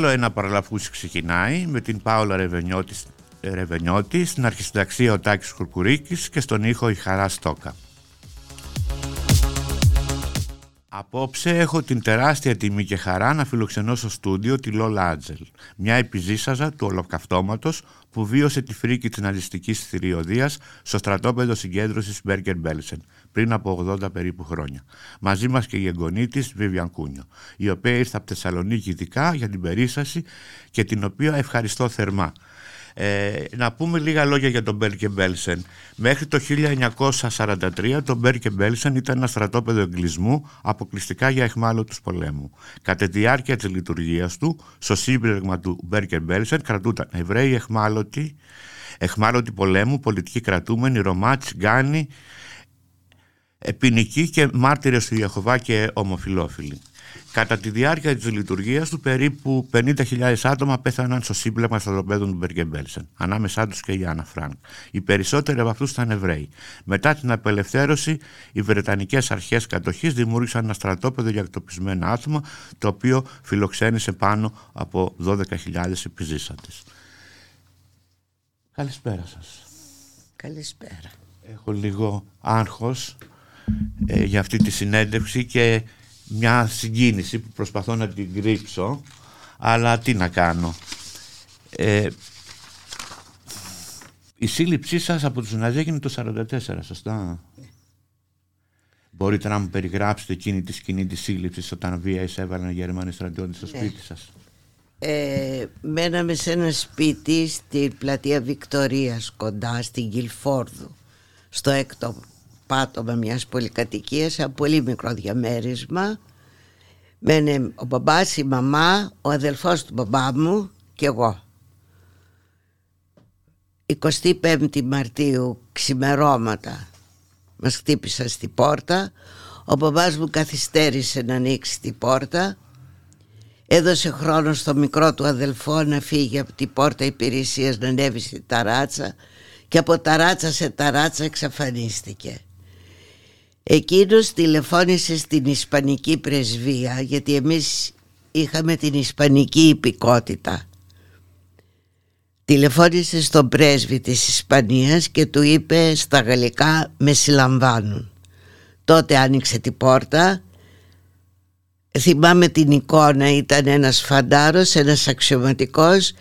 Άλλο ένα παραλαφούσι ξεκινάει με την Πάολα Ρεβενιώτη, Ρεβενιώτης στην αρχισυνταξία ο Τάκης Κουρκουρίκης και στον ήχο η Χαρά Στόκα. Απόψε έχω την τεράστια τιμή και χαρά να φιλοξενώ στο στούντιο τη Λόλα Άτζελ, μια επιζήσαζα του ολοκαυτώματος που βίωσε τη φρίκη της ναζιστικής θηριωδίας στο στρατόπεδο συγκέντρωσης Μπέρκερ Μπέλσεν πριν από 80 περίπου χρόνια. Μαζί μας και η εγγονή της Βίβιαν Κούνιο, η οποία ήρθε από Θεσσαλονίκη ειδικά για την περίσταση και την οποία ευχαριστώ θερμά. Ε, να πούμε λίγα λόγια για τον Μπέρκε Μπέλσεν. Μέχρι το 1943 το Μπέρκε Μπέλσεν ήταν ένα στρατόπεδο εγκλισμού αποκλειστικά για εχμάλωτους πολέμου. Κατά τη διάρκεια της λειτουργίας του, στο σύμπλεγμα του Μπέρκε Μπέλσεν κρατούνταν Εβραίοι εχμάλωτοι, εχμάλωτοι πολέμου, πολιτικοί κρατούμενοι, Ρωμά, Τσιγκάνοι, ποινικοί και μάρτυρες του Ιεχωβά και ομοφιλόφιλοι. Κατά τη διάρκεια της λειτουργίας του περίπου 50.000 άτομα πέθαναν στο σύμπλεγμα στρατοπέδων του Μπέργκεν Μπέλσεν, ανάμεσά τους και η Άννα Φρανκ. Οι περισσότεροι από αυτούς ήταν Εβραίοι. Μετά την απελευθέρωση, οι Βρετανικές αρχές κατοχής δημιούργησαν ένα στρατόπεδο για εκτοπισμένα άτομα, το οποίο φιλοξένησε πάνω από 12.000 επιζήσαντες. Καλησπέρα σας. Καλησπέρα. Έχω λίγο άγχος ε, για αυτή τη συνέντευξη και μια συγκίνηση που προσπαθώ να την κρύψω αλλά τι να κάνω ε, η σύλληψή σας από τους Ναζί έγινε το 1944 σωστά; Μπορείτε να μου περιγράψετε εκείνη τη σκηνή της σύλληψης όταν βία εισέβαλαν οι Γερμανοί στρατιώτες στο ναι. σπίτι σας; Ε, μέναμε σε ένα σπίτι στην πλατεία Βικτορίας κοντά στην Κιλφόρδου στο έκτο πάτωμα μιας πολυκατοικίας ένα πολύ μικρό διαμέρισμα. Μένε ο μπαμπάς, η μαμά, ο αδελφός του μπαμπά μου και εγώ. 25η Μαρτίου ξημερώματα. Μας χτύπησαν στη πόρτα. Ο μπαμπάς μου καθυστέρησε να ανοίξει την πόρτα. Έδωσε χρόνο στο μικρό του αδελφό να φύγει από την πόρτα υπηρεσίας να ανέβει στη ταράτσα και από ταράτσα σε ταράτσα εξαφανίστηκε Εκείνος τηλεφώνησε στην Ισπανική πρεσβεία γιατί εμείς είχαμε την Ισπανική υπηκότητα. Τηλεφώνησε στον πρέσβη της Ισπανίας και του είπε στα γαλλικά «με συλλαμβάνουν». Τότε άνοιξε την πόρτα Θυμάμαι την εικόνα ήταν ένας φαντάρος, ένας αξιωματικός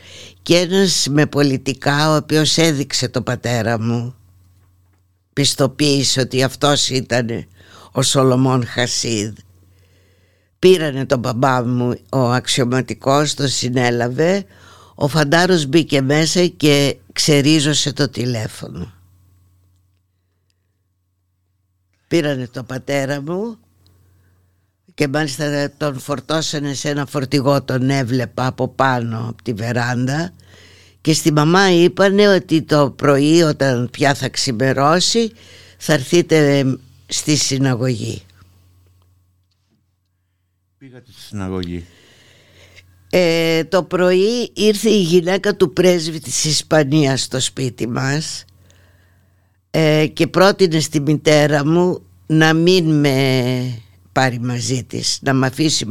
και ένας με πολιτικά ο οποίος έδειξε το πατέρα μου πιστοποίησε ότι αυτός ήταν ο Σολομών Χασίδ. Πήρανε τον μπαμπά μου ο αξιωματικός τον συνέλαβε. Ο φαντάρος μπήκε μέσα και ξερίζωσε το τηλέφωνο. Πήρανε τον πατέρα μου και μάλιστα τον φορτώσανε σε ένα φορτηγό τον έβλεπα από πάνω από τη βεράντα και στη μαμά είπανε ότι το πρωί όταν πια θα ξημερώσει θα έρθείτε στη συναγωγή. Πήγατε στη συναγωγή. Ε, το πρωί ήρθε η γυναίκα του πρέσβη της Ισπανίας στο σπίτι μας ε, και πρότεινε στη μητέρα μου να μην με πάρει μαζί της, να με αφήσει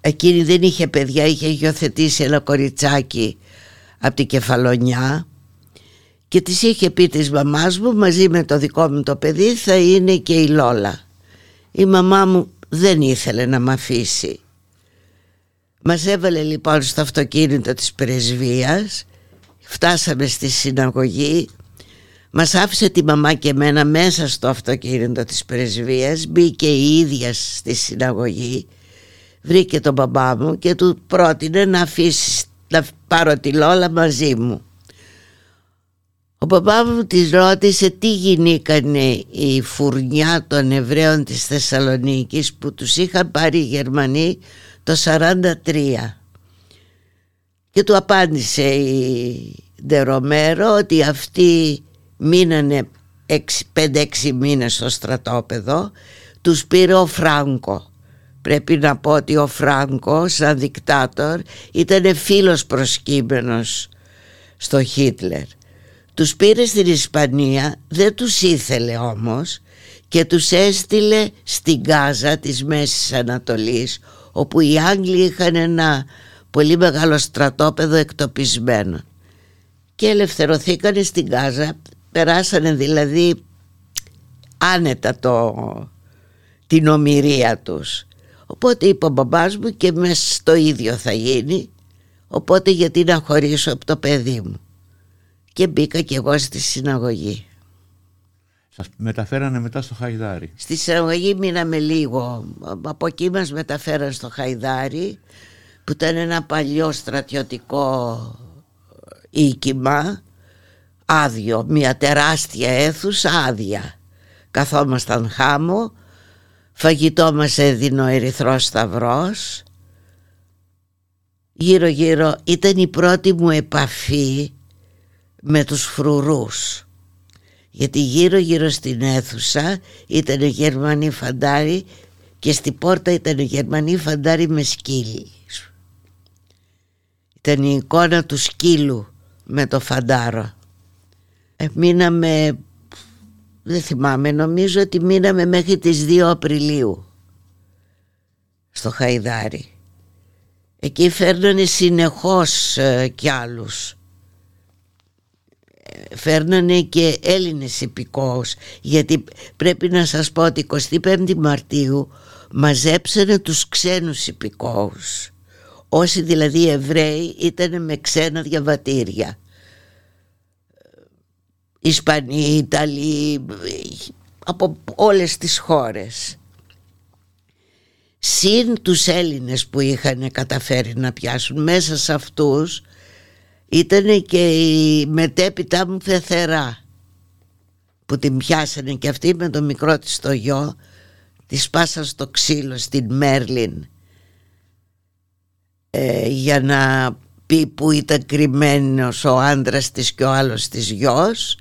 Εκείνη δεν είχε παιδιά, είχε υιοθετήσει ένα κοριτσάκι από την Κεφαλονιά και της είχε πει της μαμάς μου μαζί με το δικό μου το παιδί θα είναι και η Λόλα. Η μαμά μου δεν ήθελε να με αφήσει. Μας έβαλε λοιπόν στο αυτοκίνητο της πρεσβείας, φτάσαμε στη συναγωγή, μας άφησε τη μαμά και εμένα μέσα στο αυτοκίνητο της πρεσβείας, μπήκε η ίδια στη συναγωγή, βρήκε τον μπαμπά μου και του πρότεινε να αφήσει να πάρω τη Λόλα μαζί μου. Ο παπάς μου της ρώτησε τι γινήκανε η φουρνιά των Εβραίων της Θεσσαλονίκης που τους είχαν πάρει οι Γερμανοί το 43 και του απάντησε η Ντερομέρο ότι αυτοί μείνανε 5-6 μήνες στο στρατόπεδο τους πήρε ο Φράγκο Πρέπει να πω ότι ο Φράγκο σαν δικτάτορ ήταν φίλος προσκύμενος στο Χίτλερ. Τους πήρε στην Ισπανία, δεν τους ήθελε όμως και τους έστειλε στην Γάζα της Μέσης Ανατολής όπου οι Άγγλοι είχαν ένα πολύ μεγάλο στρατόπεδο εκτοπισμένο και ελευθερωθήκανε στην Γάζα περάσανε δηλαδή άνετα το, την ομοιρία τους οπότε είπε ο μπαμπάς μου και μέσα στο ίδιο θα γίνει οπότε γιατί να χωρίσω από το παιδί μου και μπήκα και εγώ στη συναγωγή σας μεταφέρανε μετά στο Χαϊδάρι. Στη συναγωγή μείναμε λίγο. Από εκεί μας μεταφέραν στο Χαϊδάρι που ήταν ένα παλιό στρατιωτικό οίκημα άδειο, μια τεράστια αίθουσα άδεια. Καθόμασταν χάμω, φαγητό μας έδινε ο Ερυθρός Σταυρός. Γύρω γύρω ήταν η πρώτη μου επαφή με τους φρουρούς γιατί γύρω γύρω στην αίθουσα ήταν Γερμανοί φαντάροι και στη πόρτα ήταν Γερμανοί φαντάροι με σκύλι. Ήταν η εικόνα του σκύλου με το φαντάρο. Ε, μείναμε, δεν θυμάμαι, νομίζω ότι μείναμε μέχρι τις 2 Απριλίου στο Χαϊδάρι. Εκεί φέρνανε συνεχώς ε, κι άλλους. Φέρνανε και Έλληνες υπηκόους γιατί πρέπει να σας πω ότι 25 Μαρτίου μαζέψανε τους ξένους υπηκόους. Όσοι δηλαδή Εβραίοι ήταν με ξένα διαβατήρια Ισπανοί, Ιταλοί από όλες τις χώρες. Συν τους Έλληνες που είχαν καταφέρει να πιάσουν. Μέσα σε αυτούς ήταν και η μετέπειτα μου Θεθερά που την πιάσανε και αυτή με το μικρό της το γιο της σπάσαν στο ξύλο στην Μέρλιν ε, για να πει που ήταν κρυμμένος ο άντρας της και ο άλλος της γιος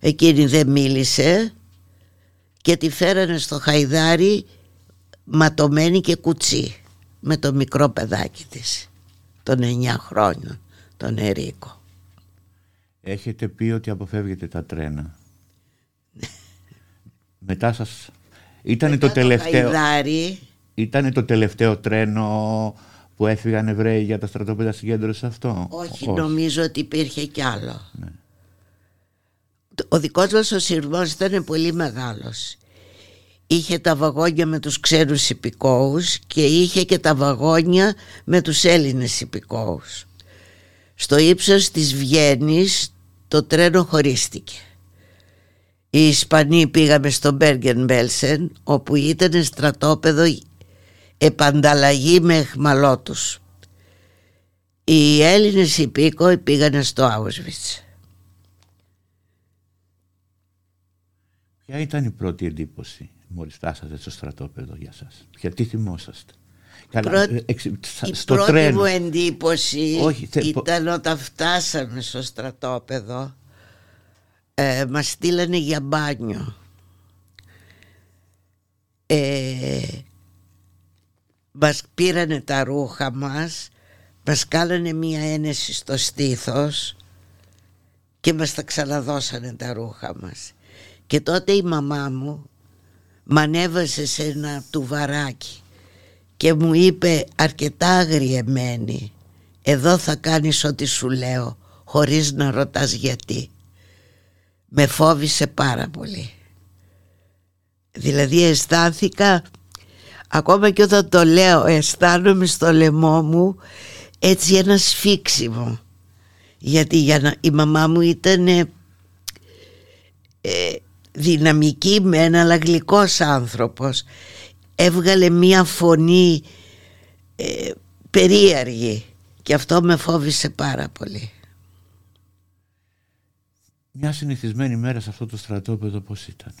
εκείνη δεν μίλησε και τη φέρανε στο χαϊδάρι ματωμένη και κουτσί με το μικρό παιδάκι της των 9 χρόνων τον Ερίκο. Έχετε πει ότι αποφεύγετε τα τρένα. Μετά σας... Ήτανε το, τελευταίο... Ήτανε το τελευταίο τρένο που έφυγαν Εβραίοι για τα στρατόπεδα συγκέντρωσης αυτό; Όχι, νομίζω ότι υπήρχε κι άλλο. Ναι. Ο δικός μας ο σειρμός ήταν πολύ μεγάλος. Είχε τα βαγόνια με τους ξένους υπηκόους και είχε και τα βαγόνια με τους Έλληνες υπηκόους. Στο ύψος της Βιέννης το τρένο χωρίστηκε. Οι Ισπανοί πήγαμε στο Μπέργεν Μπέλσεν όπου ήταν στρατόπεδο επανταλλαγή με εχμαλώτους. Οι Έλληνες υπήκοοι πήγανε στο Auschwitz. Ποια ήταν η πρώτη εντύπωση μόλις φτάσατε στο στρατόπεδο για σας; Γιατί θυμόσαστε; Καλά, ε, η πρώτη μου εντύπωση ήταν όταν φτάσαμε στο στρατόπεδο ε, μας στείλανε για μπάνιο ε, μας πήρανε τα ρούχα μας μας κάνανε μία ένεση στο στήθος και μας τα ξαναδώσανε τα ρούχα μας και τότε η μαμά μου μανέβασε σε ένα τουβαράκι και μου είπε αρκετά αγριεμένη εδώ θα κάνεις ό,τι σου λέω χωρίς να ρωτάς γιατί με φόβησε πάρα πολύ. Δηλαδή αισθάνθηκα ακόμα και όταν το λέω αισθάνομαι στο λαιμό μου έτσι ένα σφίξιμο. Γιατί για να, η μαμά μου ήταν ε, δυναμική με ένα αλλά γλυκός άνθρωπος έβγαλε μία φωνή ε, περίεργη και αυτό με φόβησε πάρα πολύ. Μια συνηθισμένη μέρα σε αυτό το στρατόπεδο πώς ήταν;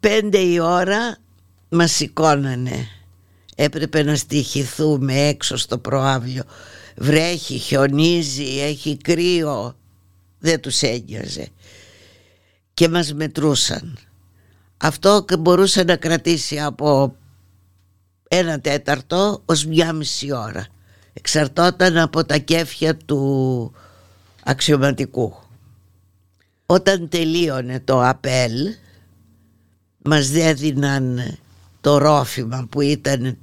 Πέντε η ώρα μας σηκώνανε. Έπρεπε να στοιχηθούμε έξω στο προάβλιο. Βρέχει, χιονίζει, έχει κρύο. Δεν τους ένοιαζε. Και μας μετρούσαν. Αυτό μπορούσε να κρατήσει από ένα τέταρτο ως μια μισή ώρα. Εξαρτόταν από τα κέφια του αξιωματικού. Όταν τελείωνε το απέλ μας έδιναν το ρόφημα που ήταν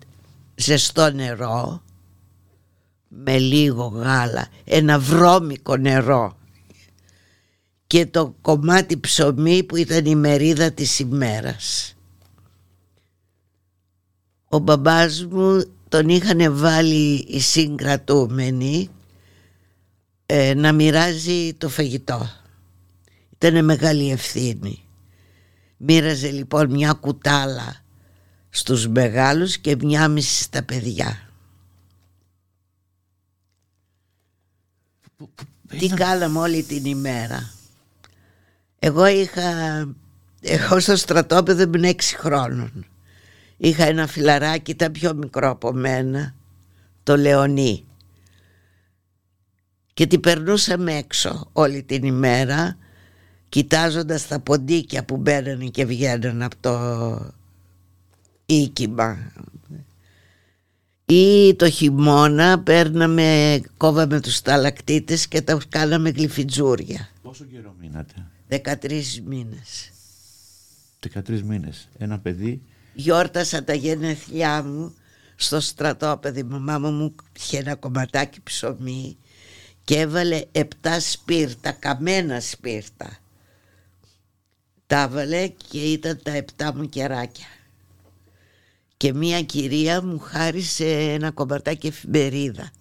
ζεστό νερό με λίγο γάλα, ένα βρώμικο νερό και το κομμάτι ψωμί που ήταν η μερίδα της ημέρας. Ο μπαμπάς μου τον είχαν βάλει οι συγκρατούμενοι ε, να μοιράζει το φαγητό. Ήταν μεγάλη ευθύνη. Μοίραζε λοιπόν μια κουτάλα στους μεγάλους και μια μισή στα παιδιά. Τι κάναμε όλη την ημέρα. Εγώ είχα... Εγώ στο στρατόπεδο ήμουν έξι χρόνων. Είχα ένα φιλαράκι, ήταν πιο μικρό από μένα, το Λεωνί. Και την περνούσαμε έξω όλη την ημέρα, κοιτάζοντας τα ποντίκια που μπαίνανε και βγαίνανε από το οίκημα. Ή το χειμώνα παίρναμε, κόβαμε τους ταλακτήτες και τα κάναμε γλυφιτζούρια. Πόσο καιρό μείνατε; 13 μήνες. 13 μήνες. Ένα παιδί γιόρτασα τα γενέθλιά μου στο στρατόπεδο η μαμά μου είχε ένα κομματάκι ψωμί και έβαλε επτά σπίρτα, καμένα σπίρτα τα έβαλε και ήταν τα επτά μου κεράκια και μία κυρία μου χάρισε ένα κομματάκι εφημερίδα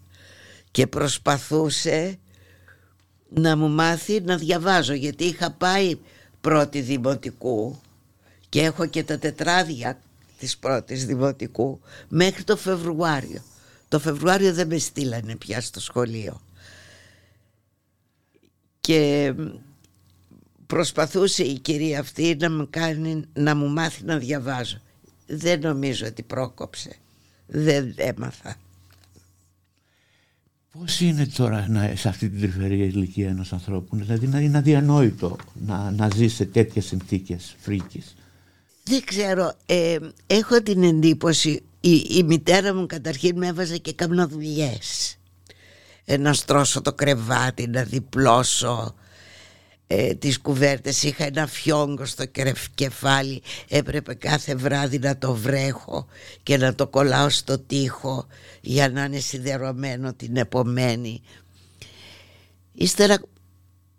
και προσπαθούσε να μου μάθει να διαβάζω γιατί είχα πάει πρώτη δημοτικού και έχω και τα τετράδια της πρώτης δημοτικού μέχρι το Φεβρουάριο. Το Φεβρουάριο δεν με στείλανε πια στο σχολείο. Και προσπαθούσε η κυρία αυτή να μου, κάνει, να μου μάθει να διαβάζω. Δεν νομίζω ότι πρόκοψε. Δεν έμαθα. Πώς είναι τώρα να, σε αυτή την τρυφερή ηλικία ενός ανθρώπου, δηλαδή να είναι αδιανόητο να, να ζεις σε τέτοιες συνθήκες φρίκης; Δεν ξέρω, ε, έχω την εντύπωση η, η μητέρα μου καταρχήν με έβαζε και κάνω δουλειέ. Ε, να στρώσω το κρεβάτι, να διπλώσω ε, τις κουβέρτες είχα ένα φιόγκο στο κεφάλι έπρεπε κάθε βράδυ να το βρέχω και να το κολλάω στο τοίχο για να είναι σιδερωμένο την επομένη ύστερα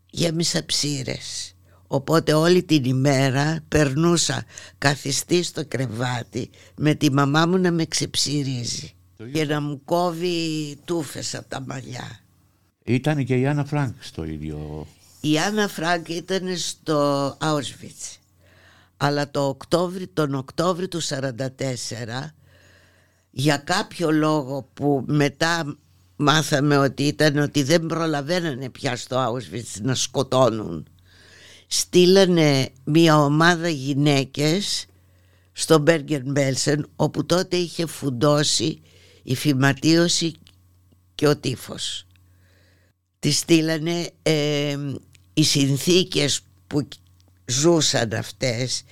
γέμισα ψήρες Οπότε όλη την ημέρα περνούσα καθιστή στο κρεβάτι με τη μαμά μου να με ξεψυρίζει και να μου κόβει τούφες από τα μαλλιά. Ήταν και η Άννα Φρανκ στο ίδιο. Η Άννα Φρανκ ήταν στο Auschwitz. Αλλά το Οκτώβρη, τον Οκτώβρη του 1944 για κάποιο λόγο που μετά μάθαμε ότι ήταν ότι δεν προλαβαίνανε πια στο Auschwitz να σκοτώνουν στείλανε μια ομάδα γυναίκες στο Μπέργκεν Μπέλσεν όπου τότε είχε φουντώσει η φυματίωση και ο τύφος. Τη στείλανε ε, οι συνθήκες που ζούσαν αυτές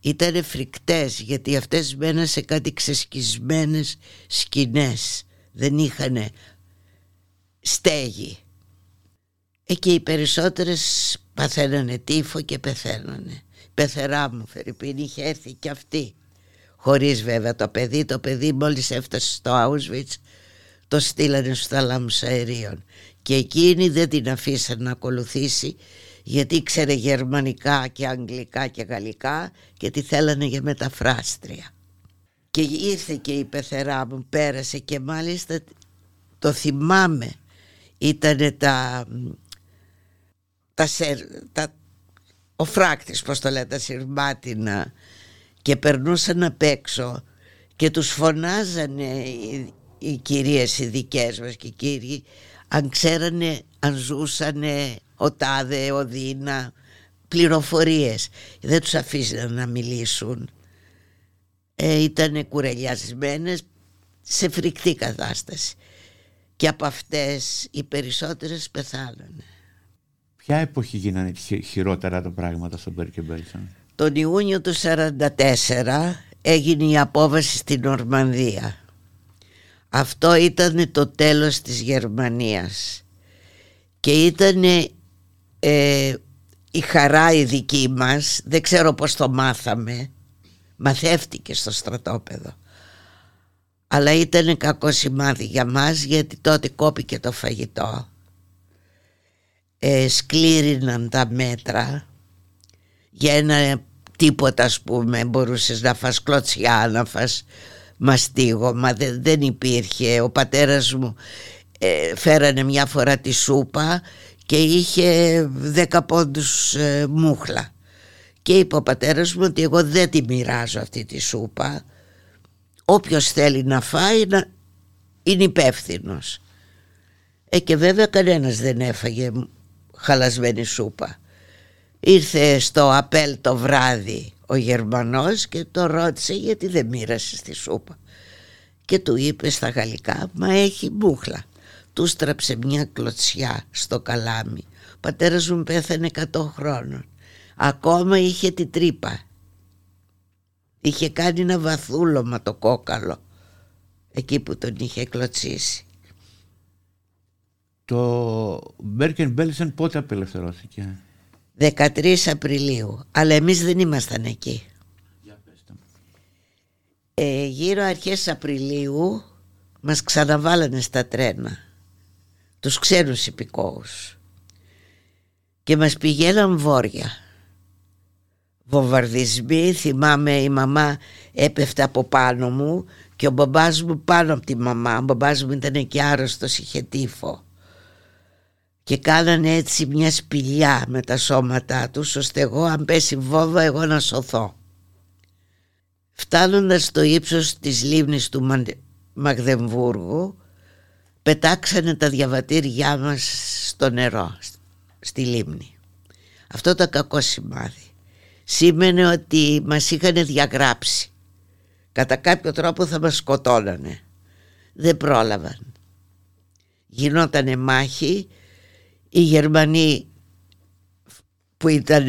ήταν φρικτές γιατί αυτές μέναν σε κάτι ξεσκισμένες σκηνές δεν είχαν στέγη ε, και οι περισσότερες παθαίνανε τύφο και πεθαίνανε. Πεθερά μου Φερρυπίν είχε έρθει και αυτή. Χωρίς βέβαια το παιδί, το παιδί μόλις έφτασε στο Auschwitz το στείλανε στους θαλάμους αερίων και εκείνη δεν την αφήσαν να ακολουθήσει γιατί ήξερε γερμανικά και αγγλικά και γαλλικά και τη θέλανε για μεταφράστρια. Και ήρθε και η πεθερά μου, πέρασε και μάλιστα το θυμάμαι ήταν τα τα, τα, ο φράκτης πως το λέτε τα σειρμάτινα και περνούσαν απ' έξω και τους φωνάζανε οι, οι κυρίες οι δικές μας και οι κύριοι αν ξέρανε αν ζούσανε ο Τάδε, ο Δίνα πληροφορίες δεν τους αφήσανε να μιλήσουν ε, ήταν κουρελιασμένες σε φρικτή κατάσταση και από αυτές οι περισσότερες πεθάνανε Ποια εποχή γίνανε χειρότερα τα πράγματα στον Μπέρκε Μπέλσον. Τον Ιούνιο του 1944 έγινε η απόβαση στην Ορμανδία. Αυτό ήταν το τέλος της Γερμανίας. Και ήταν ε, η χαρά η δική μας, δεν ξέρω πώς το μάθαμε, μαθεύτηκε στο στρατόπεδο. αλλά ήταν κακό σημάδι για μας γιατί τότε κόπηκε το φαγητό. Ε, σκλήριναν τα μέτρα. Για ένα τίποτα ας πούμε μπορούσες να φας κλωτσιά να φας μαστίγωμα δεν, δεν υπήρχε ο πατέρας μου ε, φέρανε μια φορά τη σούπα και είχε δέκα πόντους ε, μούχλα και είπε ο πατέρας μου ότι εγώ δεν τη μοιράζω αυτή τη σούπα όποιος θέλει να φάει να είναι υπεύθυνος. Ε, και βέβαια κανένας δεν έφαγε χαλασμένη σούπα. Ήρθε στο απέλ το βράδυ ο Γερμανός και το ρώτησε γιατί δεν μοίρασε τη σούπα. Και του είπε στα γαλλικά μα έχει μπούχλα. Του στράψε μια κλωτσιά στο καλάμι. Ο πατέρας μου πέθανε 100 χρόνων. Ακόμα είχε τη τρύπα. Είχε κάνει ένα βαθούλωμα το κόκαλο εκεί που τον είχε κλωτσίσει. Το Μπέρκεν Μπέλσεν πότε απελευθερώθηκε; 13 Απριλίου. Αλλά εμείς δεν ήμασταν εκεί. Ε, γύρω αρχές Απριλίου μας ξαναβάλανε στα τρένα. Τους ξένους υπηκόους. Και μας πηγαίναν βόρεια. Βομβαρδισμοί, θυμάμαι η μαμά έπεφτε από πάνω μου και ο μπαμπάς μου πάνω από τη μαμά. Ο μπαμπάς μου ήταν και άρρωστος, είχε τύφο και κάνανε έτσι μια σπηλιά με τα σώματά τους ώστε εγώ αν πέσει βόμβα εγώ να σωθώ. Φτάνοντας στο ύψος της λίμνης του Μαγδεμβούργου πετάξανε τα διαβατήριά μας στο νερό, στη λίμνη. Αυτό το κακό σημάδι. Σήμαινε ότι μας είχαν διαγράψει. Κατά κάποιο τρόπο θα μας σκοτώνανε. Δεν πρόλαβαν. Γινότανε μάχη οι Γερμανοί που ήταν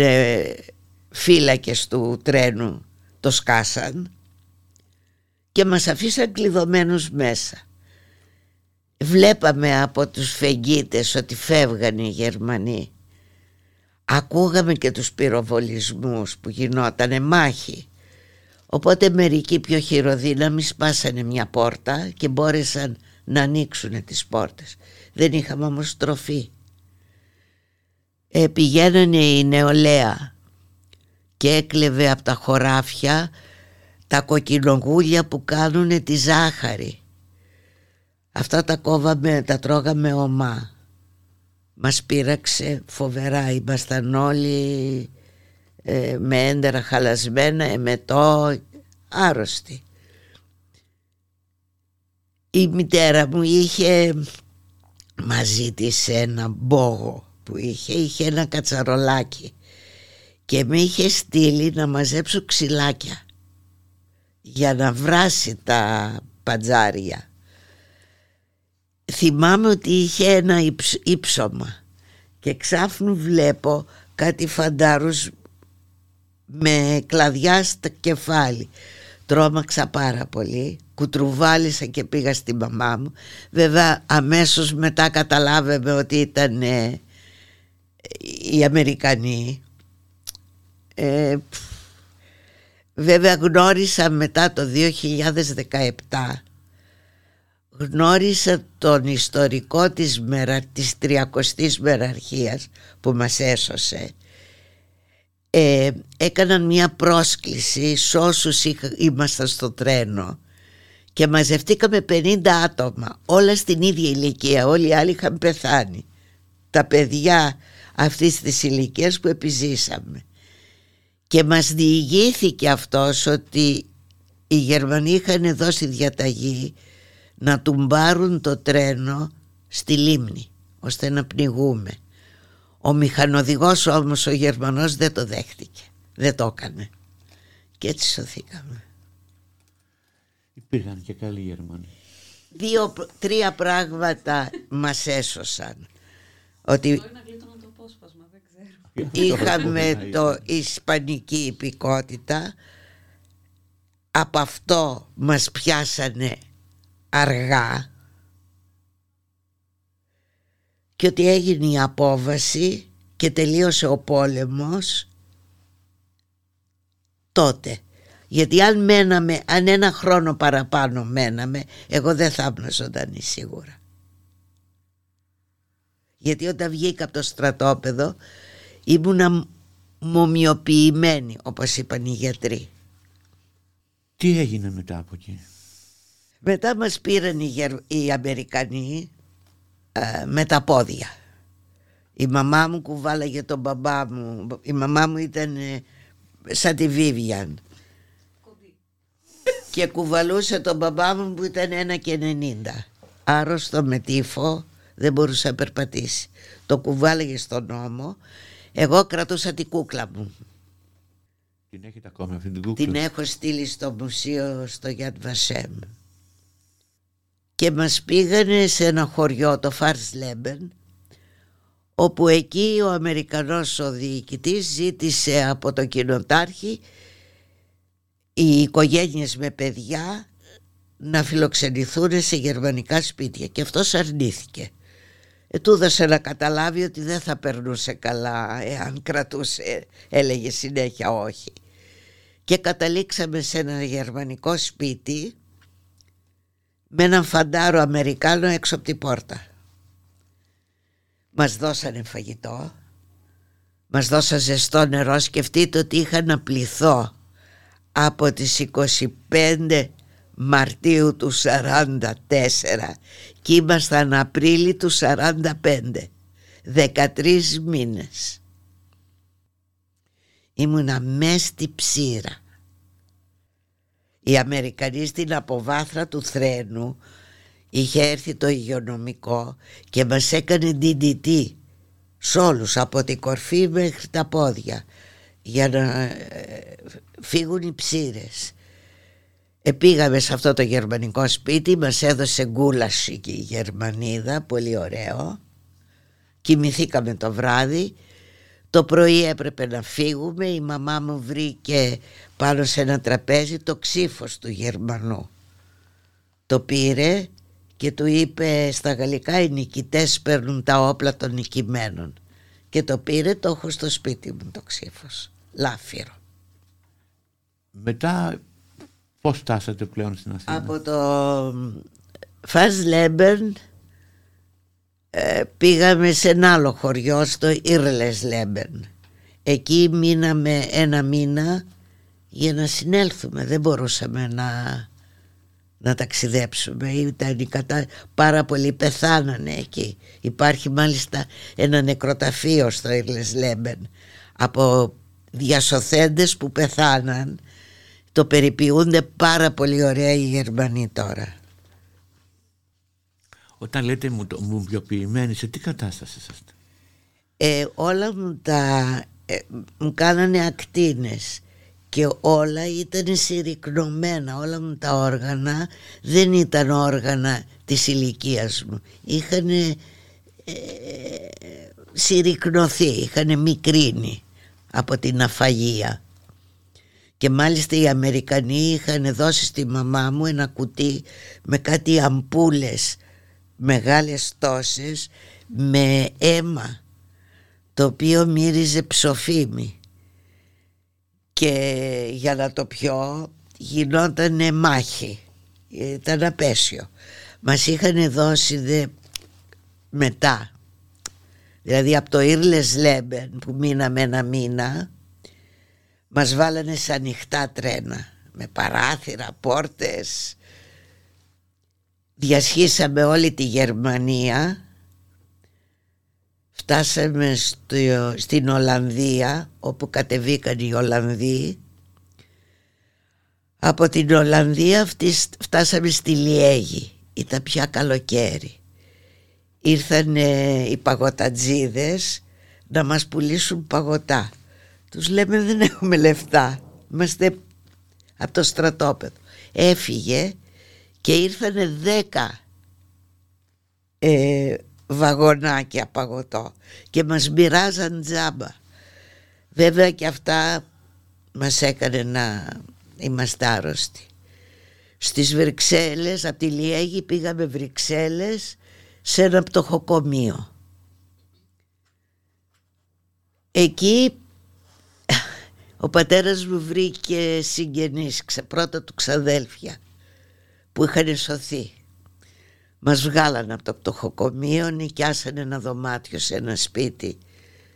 φύλακες του τρένου το σκάσαν και μας αφήσαν κλειδωμένους μέσα. Βλέπαμε από τους φεγγίτες ότι φεύγαν οι Γερμανοί. Ακούγαμε και τους πυροβολισμούς που γινότανε μάχη. Οπότε μερικοί πιο χειροδύναμοι σπάσανε μια πόρτα και μπόρεσαν να ανοίξουν τις πόρτες. Δεν είχαμε όμως τροφή ε, πηγαίνανε η νεολαία και έκλεβε από τα χωράφια τα κοκκινογούλια που κάνουν τη ζάχαρη. Αυτά τα κόβαμε, τα τρώγαμε ομά. Μας πείραξε φοβερά, ήμασταν όλοι ε, με έντερα χαλασμένα, εμετό, άρρωστοι. Η μητέρα μου είχε μαζί της ένα μπόγο που είχε, είχε ένα κατσαρολάκι και με είχε στείλει να μαζέψω ξυλάκια για να βράσει τα παντζάρια. Θυμάμαι ότι είχε ένα ύψωμα και ξάφνου βλέπω κάτι φαντάρους με κλαδιά στο κεφάλι. Τρώμαξα πάρα πολύ, κουτρουβάλισα και πήγα στη μαμά μου. Βέβαια αμέσως μετά καταλάβαμε ότι ήταν οι Αμερικανοί ε, βέβαια γνώρισα μετά το 2017 γνώρισα τον ιστορικό της, μερα, της 30ης μεραρχίας που μας έσωσε. Ε, έκαναν μια πρόσκληση σε όσους ήμασταν στο τρένο και μαζευτήκαμε 50 άτομα όλα στην ίδια ηλικία όλοι οι άλλοι είχαν πεθάνει. Τα παιδιά αυτής της ηλικίας που επιζήσαμε. Και μας διηγήθηκε αυτός ότι οι Γερμανοί είχαν δώσει διαταγή να τουμπάρουν το τρένο στη λίμνη ώστε να πνιγούμε. Ο μηχανοδηγός όμως ο Γερμανός δεν το δέχτηκε δεν το έκανε. Και έτσι σωθήκαμε. Υπήρχαν και καλοί Γερμανοί. Δύο, τρία πράγματα μας έσωσαν. Ότι είχαμε το ισπανική υπηκότητα. Από αυτό μας πιάσανε αργά. Και ότι έγινε η απόβαση και τελείωσε ο πόλεμος τότε. Γιατί αν μέναμε, αν ένα χρόνο παραπάνω μέναμε, εγώ δεν θα ήμουν ζωντανή σίγουρα. Γιατί όταν βγήκα από το στρατόπεδο ήμουνα μομιοποιημένη όπως είπαν οι γιατροί. Τι έγινε μετά από εκεί; Μετά μας πήραν οι, οι Αμερικανοί ε, με τα πόδια. Η μαμά μου κουβάλαγε τον μπαμπά μου. Η μαμά μου ήταν ε, σαν τη Βίβιαν. και κουβαλούσε τον μπαμπά μου που ήταν ένα και 90. Άρρωστο με τύφο δεν μπορούσε να περπατήσει. Το κουβάλαγε στον νόμο. Εγώ κρατούσα την κούκλα μου. Την έχετε ακόμα αυτή την κούκλα; Την έχω στείλει στο μουσείο στο Γιάντ Βασέμ. Και μας πήγανε σε ένα χωριό, το Φάρς Λέμπεν, όπου εκεί ο Αμερικανός ο διοικητής ζήτησε από το κοινοτάρχη οι οικογένειες με παιδιά να φιλοξενηθούν σε γερμανικά σπίτια και αυτός αρνήθηκε. Ε, του έδωσε να καταλάβει ότι δεν θα περνούσε καλά εάν κρατούσε, έλεγε συνέχεια όχι. Και καταλήξαμε σε ένα γερμανικό σπίτι με έναν φαντάρο Αμερικάνο έξω από την πόρτα. Μας δώσανε φαγητό, μας δώσανε ζεστό νερό, σκεφτείτε ότι είχα να πληθώ από τις 25 Μαρτίου του 44 και ήμασταν Απρίλη του 45 13 μήνες. Ήμουνα μες στη ψήρα. Οι Αμερικανοί στην αποβάθρα του θρένου είχε έρθει το υγειονομικό και μας έκανε DDT σ' όλους από την κορφή μέχρι τα πόδια για να ε, φύγουν οι ψήρες Επήγαμε σε αυτό το γερμανικό σπίτι, μας έδωσε γκούλαση και η Γερμανίδα, πολύ ωραίο. Κοιμηθήκαμε το βράδυ, το πρωί έπρεπε να φύγουμε, η μαμά μου βρήκε πάνω σε ένα τραπέζι το ξύφος του Γερμανού. Το πήρε και του είπε στα γαλλικά οι νικητές παίρνουν τα όπλα των νικημένων. Και το πήρε, το έχω στο σπίτι μου το ξύφος, λάφυρο. Μετά Πώς φτάσατε πλέον στην Αθήνα; Από το Φας Λέμπερν ε, πήγαμε σε ένα άλλο χωριό στο Ήρλες Λέμπερν. Εκεί μείναμε ένα μήνα για να συνέλθουμε. Δεν μπορούσαμε να, να ταξιδέψουμε. Ήταν η κατα... Πάρα πολλοί πεθάνανε εκεί. Υπάρχει μάλιστα ένα νεκροταφείο στο Ήρλες Λέμπερν από διασωθέντες που πεθάναν το περιποιούνται πάρα πολύ ωραία οι Γερμανοί τώρα. Όταν λέτε μου, μουμπιοποιημένοι, σε τι κατάσταση είσαστε; Ε, όλα μου τα ε, μου κάνανε ακτίνες και όλα ήταν συρρυκνωμένα όλα μου τα όργανα δεν ήταν όργανα της ηλικίας μου είχαν ε, συρρυκνωθεί είχαν μικρύνει από την αφαγία και μάλιστα οι Αμερικανοί είχαν δώσει στη μαμά μου ένα κουτί με κάτι αμπούλες μεγάλες τόσες με αίμα το οποίο μύριζε ψοφίμι και για να το πιω γινόταν μάχη. Ήταν απέσιο. Μας είχαν δώσει δε μετά. Δηλαδή από το Ήρλες Λέμπεν που μείναμε ένα μήνα μας βάλανε σε ανοιχτά τρένα με παράθυρα, πόρτες. Διασχίσαμε όλη τη Γερμανία. Φτάσαμε στο, στην Ολλανδία όπου κατεβήκαν οι Ολλανδοί. Από την Ολλανδία φτάσαμε στη Λιέγη. Ήταν πια καλοκαίρι. Ήρθαν οι παγωτατζίδες να μας πουλήσουν παγωτά τους λέμε δεν έχουμε λεφτά. Είμαστε από το στρατόπεδο. Έφυγε και ήρθανε δέκα ε, βαγονάκια παγωτό και μας μοιράζαν τζάμπα. Βέβαια και αυτά μας έκανε να είμαστε άρρωστοι. Στις Βρυξέλλες, από τη Λιέγη πήγαμε Βρυξέλλες σε ένα πτωχοκομείο. Εκεί Ο πατέρας μου βρήκε συγγενείς, πρώτα του ξαδέλφια που είχαν σωθεί. Μας βγάλανε από το πτωχοκομείο, νοικιάσανε ένα δωμάτιο σε ένα σπίτι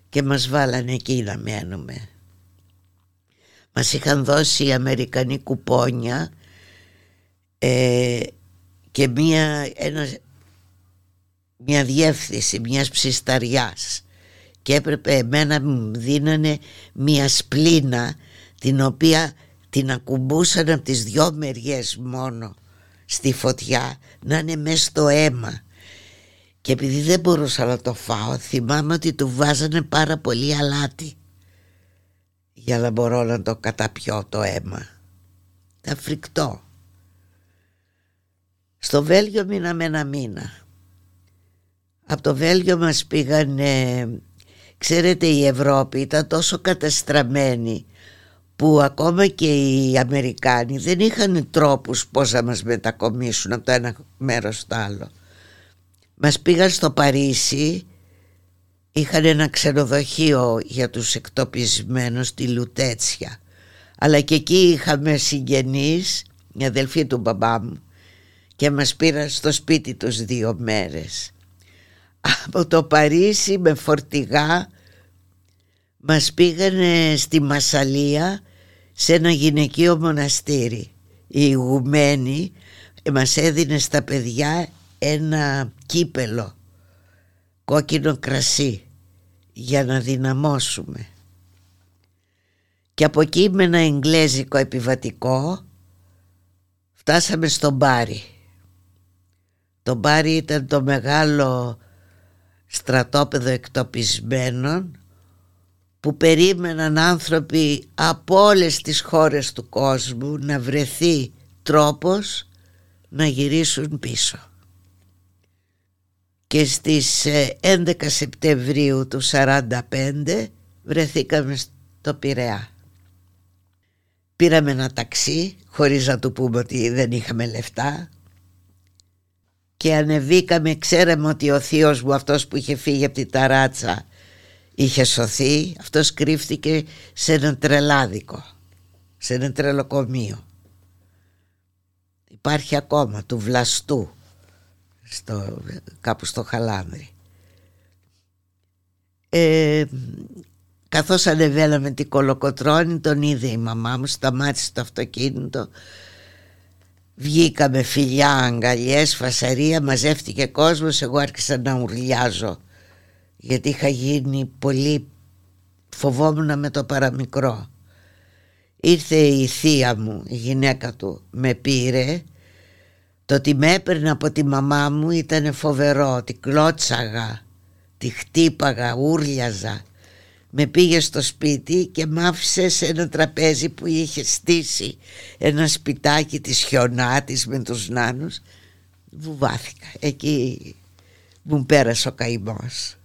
και μας βάλανε εκεί να μένουμε. Μας είχαν δώσει οι Αμερικανοί κουπόνια ε, και μία, ένα, μια διεύθυνση μιας ψισταριάς και έπρεπε εμένα μου δίνανε μια σπλήνα την οποία την ακουμπούσαν από τις δυο μεριές μόνο στη φωτιά να είναι μέσα στο αίμα και επειδή δεν μπορούσα να το φάω θυμάμαι ότι του βάζανε πάρα πολύ αλάτι για να μπορώ να το καταπιώ το αίμα. Τα φρικτό. Στο Βέλγιο μείναμε ένα μήνα. Από το Βέλγιο μας πήγανε, ξέρετε η Ευρώπη ήταν τόσο καταστραμμένη που ακόμα και οι Αμερικάνοι δεν είχαν τρόπους πώς να μας μετακομίσουν από το ένα μέρος στο άλλο. Μας πήγαν στο Παρίσι, είχαν ένα ξενοδοχείο για τους εκτοπισμένους στη Λουτέτσια. Αλλά και εκεί είχαμε συγγενείς, μια αδελφή του μπαμπά μου και μας πήραν στο σπίτι τους δύο μέρες. Από το Παρίσι με φορτηγά μας πήγανε στη Μασαλία σε ένα γυναικείο μοναστήρι. Η ηγουμένη μας έδινε στα παιδιά ένα κύπελο κόκκινο κρασί για να δυναμώσουμε. Και από εκεί με ένα εγγλέζικο επιβατικό φτάσαμε στο Μπάρι. Το Μπάρι ήταν το μεγάλο στρατόπεδο εκτοπισμένων που περίμεναν άνθρωποι από όλες τις χώρες του κόσμου να βρεθεί τρόπος να γυρίσουν πίσω. Και στις 11 ε, Σεπτεμβρίου του 1945 βρεθήκαμε στο Πειραιά. Πήραμε ένα ταξί χωρίς να του πούμε ότι δεν είχαμε λεφτά και ανεβήκαμε, ξέραμε ότι ο θείος μου αυτός που είχε φύγει από την ταράτσα είχε σωθεί, αυτός κρύφτηκε σε ένα τρελάδικο, σε ένα τρελοκομείο. Υπάρχει ακόμα του Βλαστού, στο, κάπου στο Χαλάνδρι. Ε, καθώς ανεβαίναμε την κολοκοτρώνη τον είδε η μαμά μου, σταμάτησε το αυτοκίνητο Βγήκαμε φιλιά, αγκαλιές, φασαρία, μαζεύτηκε κόσμος, εγώ άρχισα να ουρλιάζω. Γιατί είχα γίνει πολύ φοβόμουν με το παραμικρό. Ήρθε η θεία μου, η γυναίκα του, με πήρε. Το ότι με έπαιρνε από τη μαμά μου ήταν φοβερό, τη κλώτσαγα, τη χτύπαγα, ούρλιαζα με πήγε στο σπίτι και μ' άφησε σε ένα τραπέζι που είχε στήσει ένα σπιτάκι της χιονάτης με τους νάνους. Βουβάθηκα. Εκεί μου πέρασε ο καημός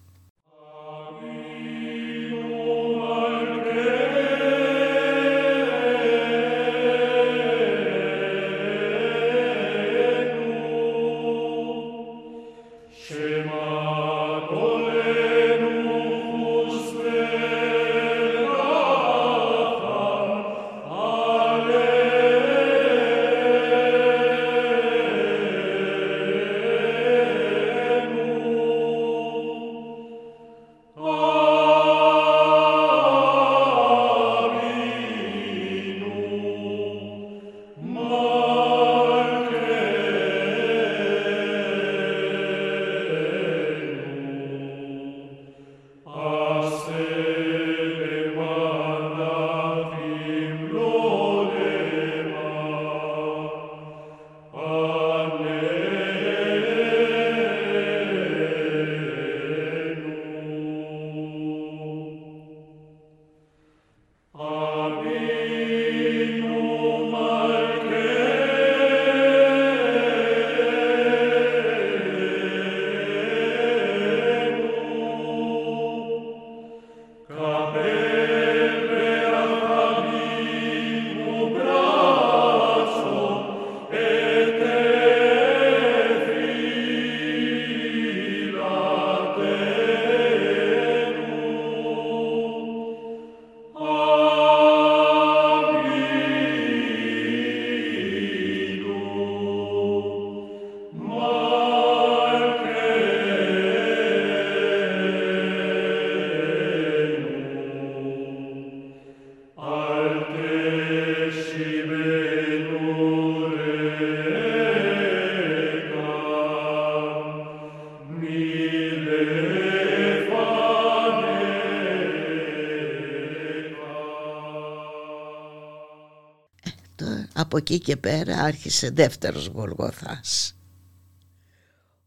από εκεί και πέρα άρχισε δεύτερος Γολγοθάς.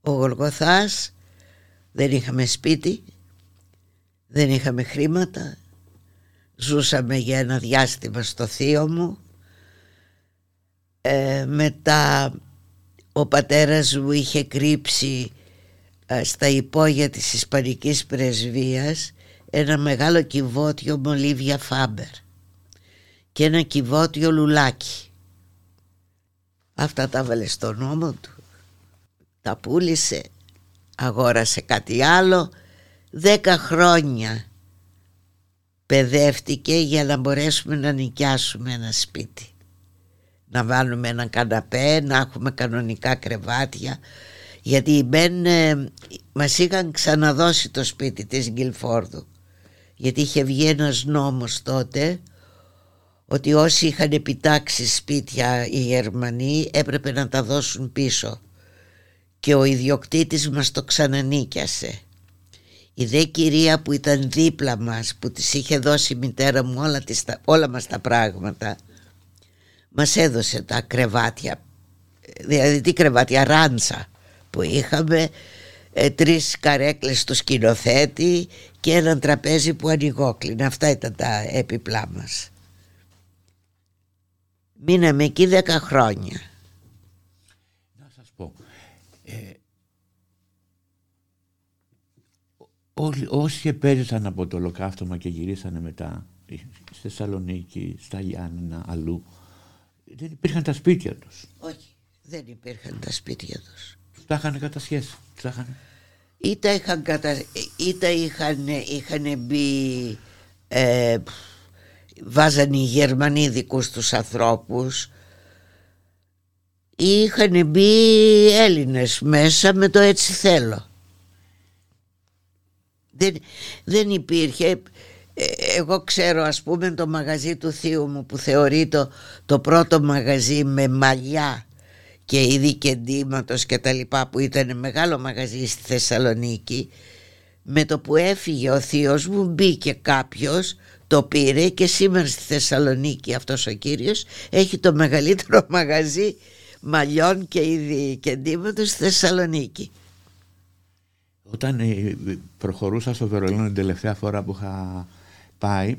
Ο Γολγοθάς δεν είχαμε σπίτι, δεν είχαμε χρήματα, ζούσαμε για ένα διάστημα στο θείο μου. Ε, μετά ο πατέρας μου είχε κρύψει ε, στα υπόγεια της Ισπανικής Πρεσβείας ένα μεγάλο κυβότιο μολύβια φάμπερ και ένα κυβότιο λουλάκι. Αυτά τα βάλε στο νόμο του, τα πούλησε, αγόρασε κάτι άλλο, δέκα χρόνια παιδεύτηκε για να μπορέσουμε να νοικιάσουμε ένα σπίτι. Να βάλουμε ένα καναπέ, να έχουμε κανονικά κρεβάτια, γιατί οι Μπεν ε, μας είχαν ξαναδώσει το σπίτι της Γκυλφόρδου γιατί είχε βγει ένας νόμος τότε ότι όσοι είχαν επιτάξει σπίτια οι Γερμανοί έπρεπε να τα δώσουν πίσω και ο ιδιοκτήτης μας το ξανανίκιασε. Η δε κυρία που ήταν δίπλα μας που της είχε δώσει η μητέρα μου όλα, τις, όλα μας τα πράγματα μας έδωσε τα κρεβάτια δηλαδή τι κρεβάτια ράντσα που είχαμε ε, τρεις καρέκλες στο σκηνοθέτη και έναν τραπέζι που ανοιγόκλεινε. Αυτά ήταν τα έπιπλά μας. Μείναμε εκεί δέκα χρόνια. Να σας πω, ε, όλοι, όσοι επέζησαν από το ολοκαύτωμα και γυρίσανε μετά στη Θεσσαλονίκη, στα Γιάννενα, αλλού, δεν υπήρχαν τα σπίτια τους. Όχι, δεν υπήρχαν τα σπίτια τους. Τα είχαν κατασχέσει. Τα είχαν... Είτε είχαν, κατα... είτε είχαν, είχαν μπει ε, βάζανε οι Γερμανοί δικούς τους ανθρώπους ή είχαν μπει Έλληνες μέσα με το έτσι θέλω. Δεν, δεν υπήρχε ε, εγώ ξέρω ας πούμε το μαγαζί του θείου μου που θεωρείται το πρώτο μαγαζί με μαλλιά και είδη και και τα λοιπά που ήταν μεγάλο μαγαζί στη Θεσσαλονίκη με το που έφυγε ο θείος μου μπήκε κάποιος το πήρε και σήμερα στη Θεσσαλονίκη αυτός ο κύριος έχει το μεγαλύτερο μαγαζί μαλλιών και είδη και στη Θεσσαλονίκη Όταν ε, προχωρούσα στο Βερολίνο την τελευταία φορά που είχα πάει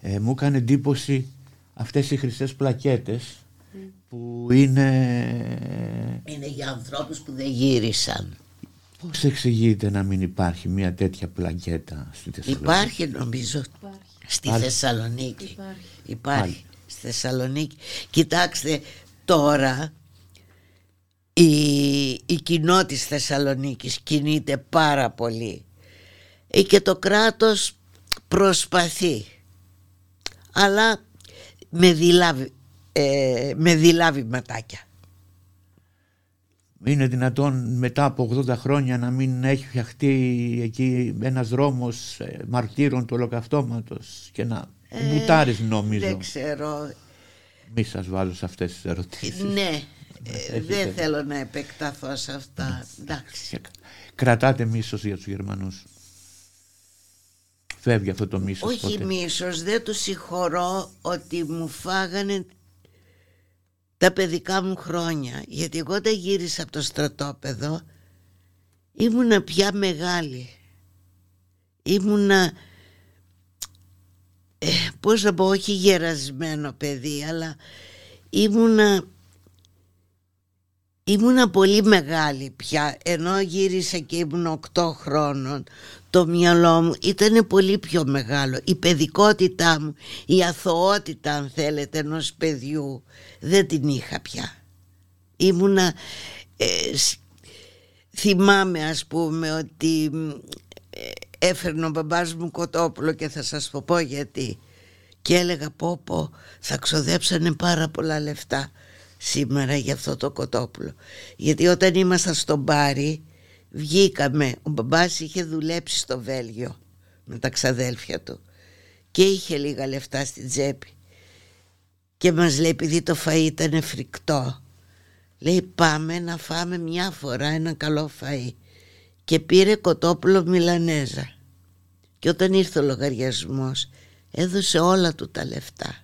ε, μου έκανε εντύπωση αυτές οι χρυσές πλακέτες που είναι... Είναι για ανθρώπους που δεν γύρισαν. Πώς εξηγείται να μην υπάρχει μια τέτοια πλακέτα στη Θεσσαλονίκη; Υπάρχει νομίζω υπάρχει. Στη Θεσσαλονίκη. Υπάρχει. υπάρχει. Στη Θεσσαλονίκη. Κοιτάξτε τώρα η, η κοινό της Θεσσαλονίκης κινείται πάρα πολύ ε, και το κράτος προσπαθεί αλλά με δειλά ε, με δειλά βηματάκια. Είναι δυνατόν μετά από 80 χρόνια να μην έχει φτιαχτεί εκεί ένας δρόμος ε, μαρτύρων του ολοκαυτώματος και να ε, μπουτάρεις νομίζω. Δεν ξέρω. Μη σας βάζω σε αυτές τις ερωτήσεις. Ναι, ε, δεν θέλω να επεκταθώ σε αυτά. Εντάξει. Κρατάτε μίσος για τους Γερμανούς. Φεύγει αυτό το μίσος. Όχι ποτέ. μίσος, δεν τους συγχωρώ ότι μου φάγανε τα παιδικά μου χρόνια γιατί εγώ όταν γύρισα από το στρατόπεδο ήμουνα πια μεγάλη. Ήμουνα ε, πώς να πω όχι γερασμένο παιδί αλλά ήμουνα ήμουνα πολύ μεγάλη πια ενώ γύρισα και ήμουν 8 χρόνων το μυαλό μου ήταν πολύ πιο μεγάλο. Η παιδικότητά μου η αθωότητα αν θέλετε ενός παιδιού δεν την είχα πια. Ήμουνα ε, θυμάμαι ας πούμε ότι ε, έφερνε ο μπαμπάς μου κοτόπουλο και θα σας το πω γιατί. Και έλεγα πω πω θα ξοδέψανε πάρα πολλά λεφτά σήμερα για αυτό το κοτόπουλο γιατί όταν ήμασταν στον Πάρη βγήκαμε. Ο μπαμπάς είχε δουλέψει στο Βέλγιο με τα ξαδέλφια του και είχε λίγα λεφτά στην τσέπη. Και μας λέει επειδή το φαΐ ήταν φρικτό λέει πάμε να φάμε μια φορά ένα καλό φαΐ και πήρε κοτόπουλο μιλανέζα. Και όταν ήρθε ο λογαριασμός έδωσε όλα του τα λεφτά.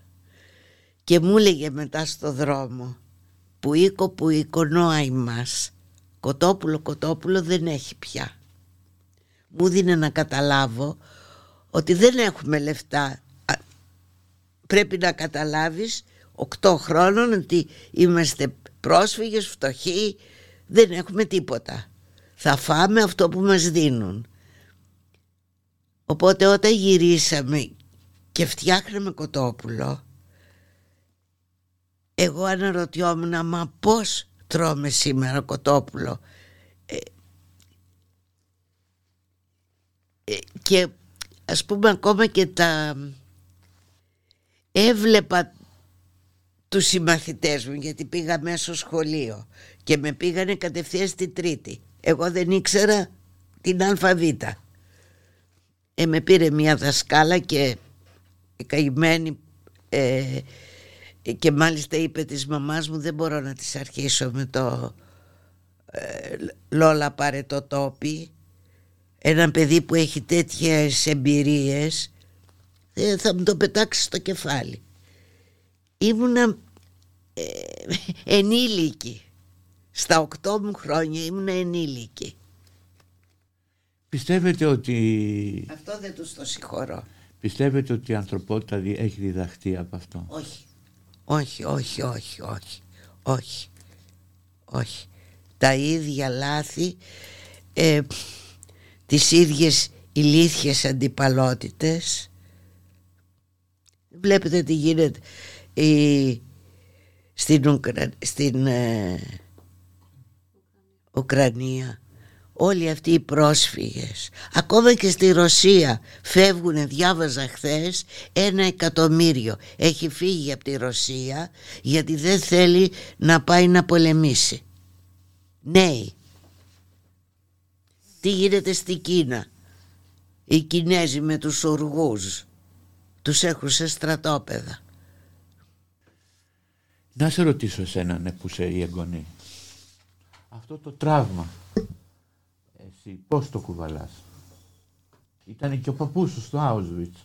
Και μου έλεγε μετά στο δρόμο που οίκο που εικονόαει μας κοτόπουλο κοτόπουλο δεν έχει πια. Μου δίνει να καταλάβω ότι δεν έχουμε λεφτά. Πρέπει να καταλάβεις οκτώ χρόνων ότι είμαστε πρόσφυγες, φτωχοί δεν έχουμε τίποτα. Θα φάμε αυτό που μας δίνουν. Οπότε όταν γυρίσαμε και φτιάχναμε κοτόπουλο εγώ αναρωτιόμουν μα πως τρώμε σήμερα κοτόπουλο. Ε, ε, και ας πούμε ακόμα και τα έβλεπα τους συμμαθητές μου γιατί πήγα μέσω σχολείο και με πήγανε κατευθείαν στην τρίτη. Εγώ δεν ήξερα την αλφαβήτα ε, με πήρε μια δασκάλα και η καημένη ε, και μάλιστα είπε της μαμάς μου δεν μπορώ να της αρχίσω με το ε, Λόλα πάρε το τόπι ένα παιδί που έχει τέτοιες εμπειρίες ε, θα μου το πετάξεις στο κεφάλι ήμουνα ε, ενήλικη στα οκτώ μου χρόνια ήμουνα ενήλικη Πιστεύετε ότι... Αυτό δεν τους το συγχωρώ. Πιστεύετε ότι η ανθρωπότητα έχει διδαχτεί από αυτό; Όχι. Όχι, όχι, όχι, όχι. Όχι. Όχι. Τα ίδια λάθη, ε, τις ίδιες ηλίθιες αντιπαλότητες. Βλέπετε τι γίνεται η, στην, στην ε, Ουκρανία όλοι αυτοί οι πρόσφυγες ακόμα και στη Ρωσία φεύγουν διάβαζα χθες ένα εκατομμύριο έχει φύγει από τη Ρωσία γιατί δεν θέλει να πάει να πολεμήσει. Νέοι. Τι γίνεται στη Κίνα; Οι Κινέζοι με τους οργούς τους έχουν σε στρατόπεδα. Να σε ρωτήσω εσένα ναι, που είσαι η εγγονή. Αυτό το τραύμα εσύ πώς το κουβαλάς; Ήταν και ο παππούς σου στο Auschwitz.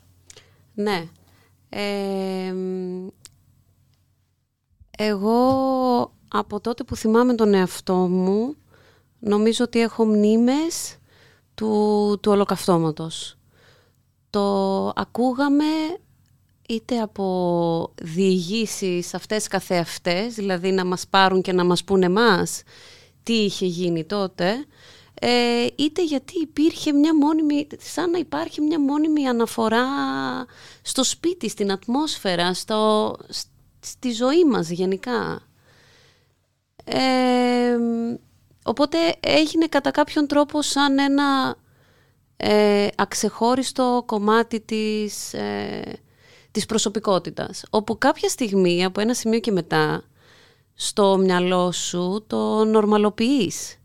Ναι. εγώ από τότε που θυμάμαι τον εαυτό μου νομίζω ότι έχω μνήμες του, του ολοκαυτώματος. Το ακούγαμε είτε από διηγήσεις αυτές καθεαυτές, δηλαδή να μας πάρουν και να μας πούνε εμάς τι είχε γίνει τότε, ε, είτε γιατί υπήρχε μια μόνιμη, σαν να υπάρχει μια μόνιμη αναφορά στο σπίτι, στην ατμόσφαιρα, στο, στη ζωή μας γενικά. Ε, οπότε έγινε κατά κάποιον τρόπο σαν ένα ε, αξεχώριστο κομμάτι της, ε, της προσωπικότητας. Όπου κάποια στιγμή, από ένα σημείο και μετά, στο μυαλό σου το νορμαλοποιείς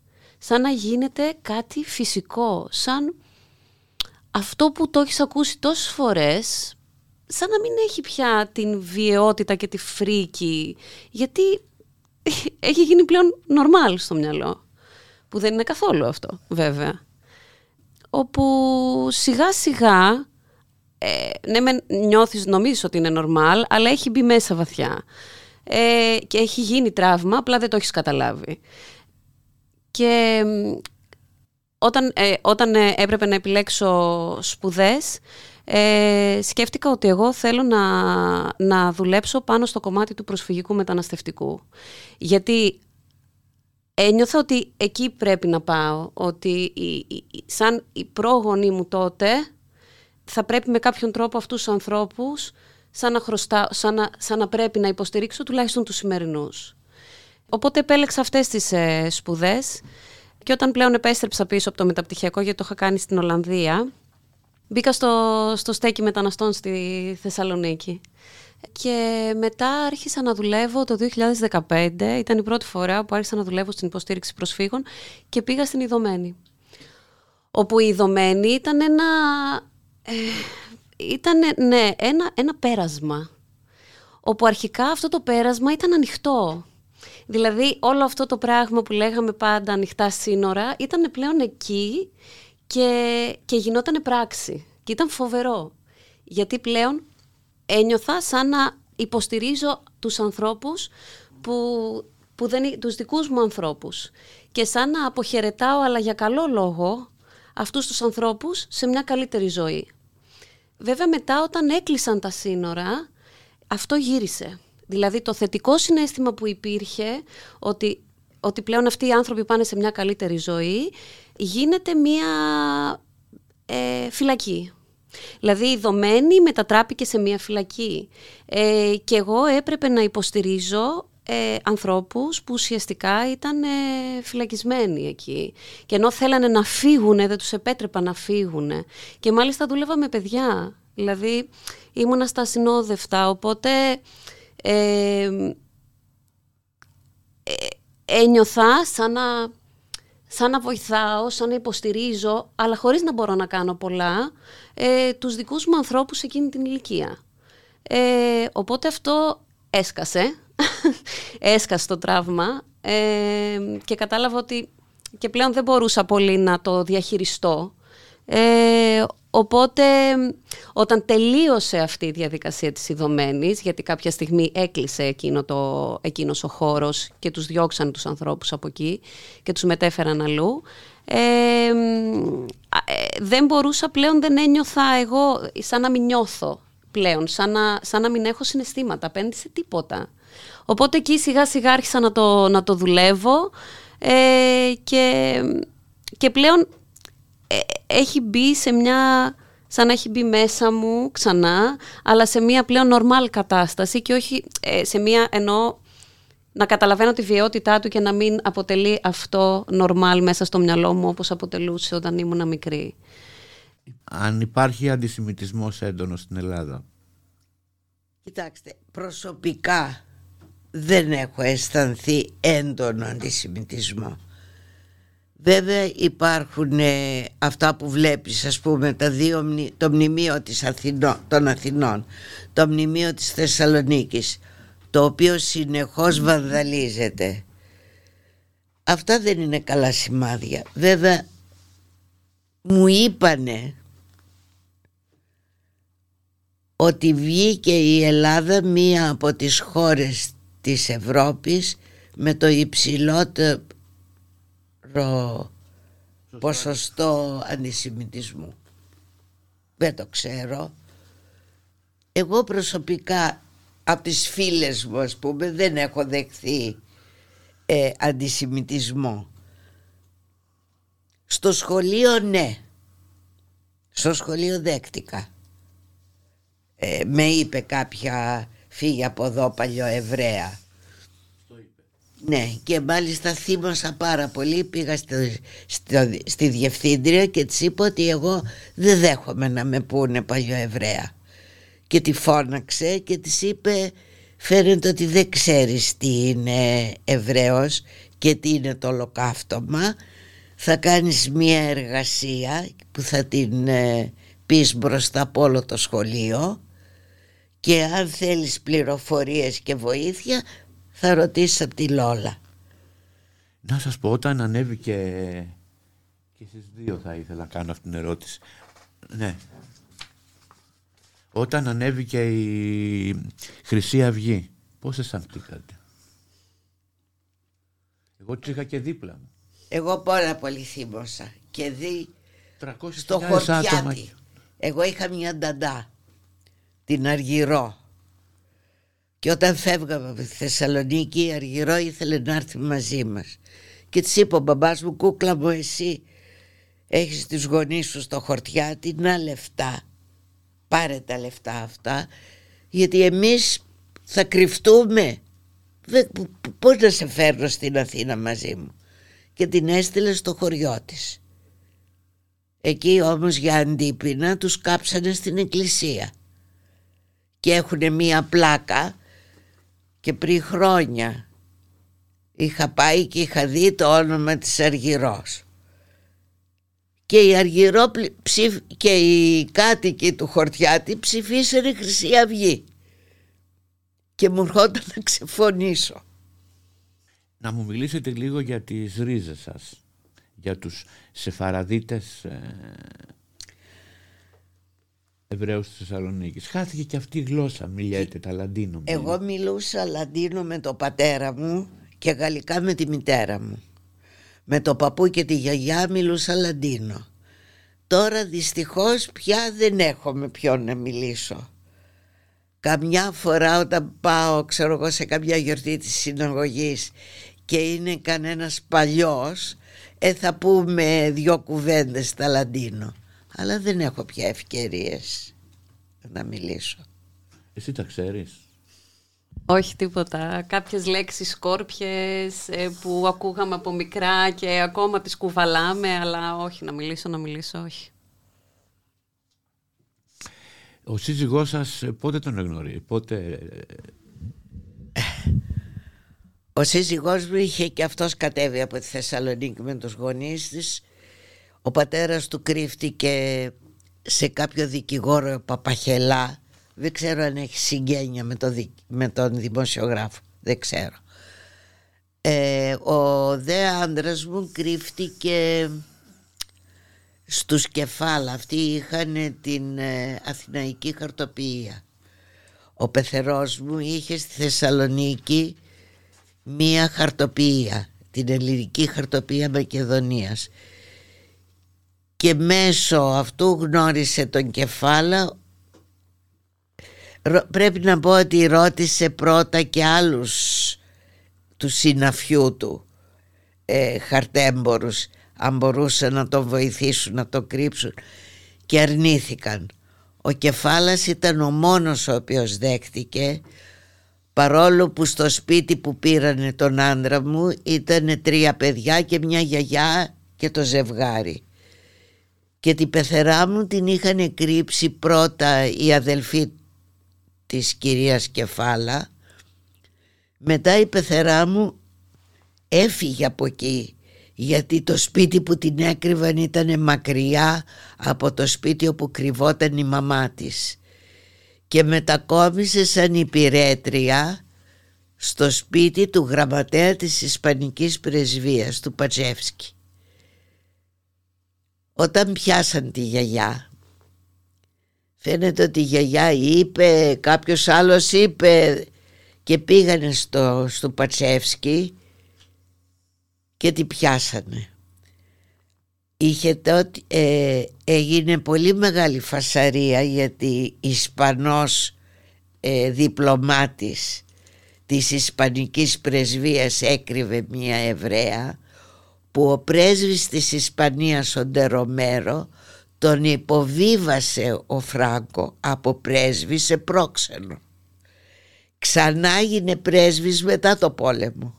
σαν να γίνεται κάτι φυσικό, σαν αυτό που το έχεις ακούσει τόσες φορές, σαν να μην έχει πια την βιαιότητα και τη φρίκη, γιατί έχει γίνει πλέον νορμάλ στο μυαλό, που δεν είναι καθόλου αυτό βέβαια. Όπου σιγά σιγά, ε, ναι με νιώθεις, νομίζεις ότι είναι νορμάλ, αλλά έχει μπει μέσα βαθιά. Ε, και έχει γίνει τραύμα, απλά δεν το έχεις καταλάβει. Και όταν, ε, όταν ε, έπρεπε να επιλέξω σπουδές, ε, σκέφτηκα ότι εγώ θέλω να, να δουλέψω πάνω στο κομμάτι του προσφυγικού μεταναστευτικού. Γιατί ένιωθα ότι εκεί πρέπει να πάω, ότι σαν η πρόγονή μου τότε θα πρέπει με κάποιον τρόπο αυτούς τους ανθρώπους σαν να, χρωστά, σαν να, σαν να πρέπει να υποστηρίξω τουλάχιστον τους σημερινούς. Οπότε επέλεξα αυτές τις ε, σπουδές και όταν πλέον επέστρεψα πίσω από το μεταπτυχιακό γιατί το είχα κάνει στην Ολλανδία μπήκα στο, στο στέκι μεταναστών στη Θεσσαλονίκη. Και μετά άρχισα να δουλεύω το 2015, ήταν η πρώτη φορά που άρχισα να δουλεύω στην υποστήριξη προσφύγων και πήγα στην Ιδωμένη. Όπου η Ιδωμένη ήταν ένα, ε, ήταν, ναι, ένα, ένα πέρασμα. Όπου αρχικά αυτό το πέρασμα ήταν ανοιχτό. Δηλαδή όλο αυτό το πράγμα που λέγαμε πάντα ανοιχτά σύνορα ήταν πλέον εκεί και, και γινόταν πράξη. Και ήταν φοβερό. Γιατί πλέον ένιωθα σαν να υποστηρίζω τους ανθρώπους που, που δεν, τους δικούς μου ανθρώπους και σαν να αποχαιρετάω αλλά για καλό λόγο αυτούς τους ανθρώπους σε μια καλύτερη ζωή. Βέβαια μετά όταν έκλεισαν τα σύνορα αυτό γύρισε. Δηλαδή το θετικό συνέστημα που υπήρχε ότι, ότι πλέον αυτοί οι άνθρωποι πάνε σε μια καλύτερη ζωή γίνεται μια ε, φυλακή. Δηλαδή η δομένη μετατράπηκε σε μια φυλακή. Ε, και εγώ έπρεπε να υποστηρίζω ε, ανθρώπους που ουσιαστικά ήταν ε, φυλακισμένοι εκεί. Και ενώ θέλανε να φύγουν δεν τους επέτρεπα να φύγουν και μάλιστα δούλευα με παιδιά. Δηλαδή ήμουνα στα συνόδευτα οπότε ε, ε, ένιωθα σαν να, σαν να βοηθάω, σαν να υποστηρίζω αλλά χωρίς να μπορώ να κάνω πολλά ε, τους δικούς μου ανθρώπους εκείνη την ηλικία. Ε, οπότε αυτό έσκασε. Έσκασε το τραύμα. Ε, και κατάλαβα ότι και πλέον δεν μπορούσα πολύ να το διαχειριστώ. Ε, οπότε όταν τελείωσε αυτή η διαδικασία της ειδωμένης, γιατί κάποια στιγμή έκλεισε εκείνο το, εκείνος ο χώρος και τους διώξαν τους ανθρώπους από εκεί και τους μετέφεραν αλλού, ε, ε, δεν μπορούσα πλέον, δεν ένιωθα εγώ σαν να μην νιώθω πλέον, σαν να, σαν να μην έχω συναισθήματα απέναντι σε τίποτα. Οπότε εκεί σιγά σιγά άρχισα να το, να το δουλεύω ε, και, και πλέον ε, έχει μπει σε μια σαν να έχει μπει μέσα μου ξανά, αλλά σε μια πλέον νορμάλ κατάσταση και όχι ε, σε μια ενώ να καταλαβαίνω τη βιαιότητά του και να μην αποτελεί αυτό νορμάλ μέσα στο μυαλό μου όπως αποτελούσε όταν ήμουν μικρή. Αν υπάρχει αντισημιτισμός έντονος στην Ελλάδα; Κοιτάξτε, προσωπικά δεν έχω αισθανθεί έντονο αντισημιτισμό. Βέβαια υπάρχουν ε, αυτά που βλέπεις ας πούμε τα δύο, το μνημείο της Αθηνό, των Αθηνών το μνημείο της Θεσσαλονίκης το οποίο συνεχώς βανδαλίζεται. Αυτά δεν είναι καλά σημάδια. Βέβαια μου είπανε ότι βγήκε η Ελλάδα μία από τις χώρες της Ευρώπης με το υψηλότερο ποσοστό αντισημιτισμού. Δεν το ξέρω. Εγώ προσωπικά από τις φίλες μου ας πούμε δεν έχω δεχθεί ε, αντισημιτισμό. Στο σχολείο ναι. Στο σχολείο δέχτηκα. Ε, με είπε κάποια φύγει από εδώ παλιοεβραία. Ναι και μάλιστα θύμωσα πάρα πολύ πήγα στη διευθύντρια και της είπα ότι εγώ δεν δέχομαι να με πούνε παλιοεβραία και τη φώναξε και της είπε φαίνεται ότι δεν ξέρεις τι είναι Εβραίος και τι είναι το ολοκαύτωμα. Θα κάνεις μια εργασία που θα την ε, πεις μπροστά από όλο το σχολείο και αν θέλεις πληροφορίες και βοήθεια θα ρωτήσεις από τη Λόλα. Να σας πω όταν ανέβηκε και στις δύο θα ήθελα να κάνω αυτήν την ερώτηση. Ναι. Όταν ανέβηκε η Χρυσή Αυγή, πώς αισθανθήκατε; Εγώ τους είχα και δίπλα μου. Εγώ πάρα πολύ θύμωσα και δει στο χωριάτι. Εγώ είχα μια νταντά την Αργυρό και όταν φεύγαμε από τη Θεσσαλονίκη η Αργυρό ήθελε να έρθει μαζί μας. Και της είπε ο μπαμπάς μου κούκλα μου εσύ έχεις τις γονείς σου στο χορτιάτι να λεφτά πάρε τα λεφτά αυτά γιατί εμείς θα κρυφτούμε πώς να σε φέρνω στην Αθήνα μαζί μου. Και την έστειλε στο χωριό της. Εκεί όμως για αντίπεινα τους κάψανε στην εκκλησία. Και έχουν μία πλάκα και πριν χρόνια είχα πάει και είχα δει το όνομα της Αργυρός και η Αργυρό και οι κάτοικοι του Χορτιάτη ψηφίσανε Χρυσή Αυγή και μου ερχόταν να ξεφωνήσω. Να μου μιλήσετε λίγο για τις ρίζες σας, για τους σεφαραδίτες ε, Εβραίους της Θεσσαλονίκης. Χάθηκε και αυτή η γλώσσα, μιλιέται τα Λαντίνο. Εγώ μιλούσα Λαντίνο με το πατέρα μου και γαλλικά με τη μητέρα μου. Με το παππού και τη γιαγιά μιλούσα Λαντίνο. Τώρα δυστυχώς πια δεν έχω με ποιον να μιλήσω. Καμιά φορά όταν πάω ξέρω εγώ σε καμιά γιορτή της συναγωγής και είναι κανένας παλιός ε, θα πούμε δυο κουβέντες στα Λαντίνο αλλά δεν έχω πια ευκαιρίες να μιλήσω Εσύ τα ξέρεις όχι τίποτα. Κάποιες λέξεις σκόρπιες ε, που ακούγαμε από μικρά και ακόμα τις κουβαλάμε, αλλά όχι να μιλήσω, να μιλήσω, όχι. Ο σύζυγός σας ε, πότε τον εγνωρίζει, πότε... Ε, ο σύζυγός μου είχε και αυτός κατέβει από τη Θεσσαλονίκη με τους γονείς της. Ο πατέρας του κρύφτηκε σε κάποιο δικηγόρο Παπαχελά δεν ξέρω αν έχει συγγένεια με, το, με τον δημοσιογράφο. Δεν ξέρω. Ε, ο δε άντρας μου κρύφτηκε στους κεφάλα. Αυτοί είχαν την ε, αθηναϊκή χαρτοποιία. Ο πεθερός μου είχε στη Θεσσαλονίκη μία χαρτοποιία. Την ελληνική χαρτοποιία Μακεδονίας. Και μέσω αυτού γνώρισε τον κεφάλα πρέπει να πω ότι ρώτησε πρώτα και άλλους του συναφιού του ε, χαρτέμπορους αν μπορούσαν να τον βοηθήσουν να το κρύψουν και αρνήθηκαν. Ο Κεφάλας ήταν ο μόνος ο οποίος δέχτηκε παρόλο που στο σπίτι που πήρανε τον άντρα μου ήταν τρία παιδιά και μια γιαγιά και το ζευγάρι και την πεθερά μου την είχαν κρύψει πρώτα οι αδελφοί της κυρίας Κεφάλα μετά η πεθερά μου έφυγε από εκεί γιατί το σπίτι που την έκρυβαν ήταν μακριά από το σπίτι όπου κρυβόταν η μαμά της και μετακόμισε σαν υπηρέτρια στο σπίτι του γραμματέα της Ισπανικής Πρεσβείας του Πατζεύσκη. Όταν πιάσαν τη γιαγιά Φαίνεται ότι η γιαγιά είπε, κάποιος άλλος είπε και πήγανε στο, στο Πατσεύσκι και την πιάσανε. Είχε τότε, ε, έγινε πολύ μεγάλη φασαρία γιατί Ισπανός ε, διπλωμάτης της Ισπανικής πρεσβείας έκρυβε μια Εβραία που ο πρέσβης της Ισπανίας ο Ντερομέρο τον υποβίβασε ο Φράγκο από πρέσβη σε πρόξενο. Ξανά γίνε πρέσβης μετά το πόλεμο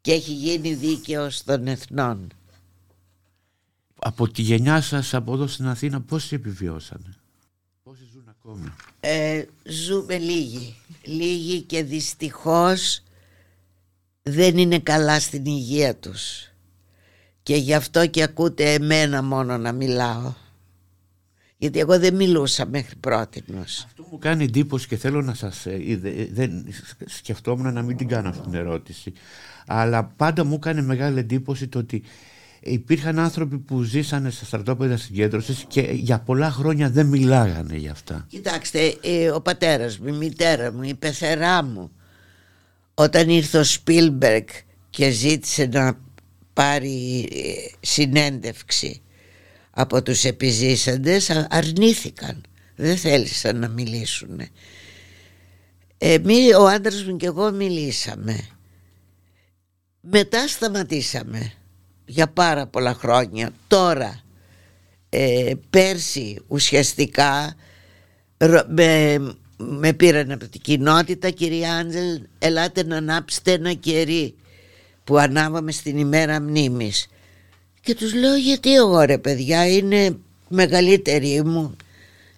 και έχει γίνει δίκαιος των εθνών. Από τη γενιά σας από εδώ στην Αθήνα πόσοι επιβιώσανε, πόσοι ζουν ακόμη. Ε, ζούμε λίγοι, λίγοι και δυστυχώς δεν είναι καλά στην υγεία τους. Και γι' αυτό και ακούτε εμένα μόνο να μιλάω. Γιατί εγώ δεν μιλούσα μέχρι πρώτη Αυτό μου κάνει εντύπωση και θέλω να σας ε, δεν σκεφτόμουν να μην την κάνω αυτή την ερώτηση. Αλλά πάντα μου έκανε μεγάλη εντύπωση το ότι υπήρχαν άνθρωποι που ζήσανε στα στρατόπεδα συγκέντρωσης και για πολλά χρόνια δεν μιλάγανε για αυτά. Κοιτάξτε, ε, ο πατέρας μου, η μητέρα μου, η πεθερά μου όταν ήρθε ο Σπίλμπεργκ και ζήτησε να πάρει ε, συνέντευξη από τους επιζήσαντες αρνήθηκαν. Δεν θέλησαν να μιλήσουν. Εμείς, ο άντρας μου και εγώ μιλήσαμε. Μετά σταματήσαμε για πάρα πολλά χρόνια. Τώρα ε, πέρσι ουσιαστικά με, με πήραν από την κοινότητα κυρία Άντζελ. Ελάτε να ανάψετε ένα κερί που ανάβαμε στην ημέρα μνήμης. Και τους λέω γιατί εγώ ρε παιδιά είναι μεγαλύτερη μου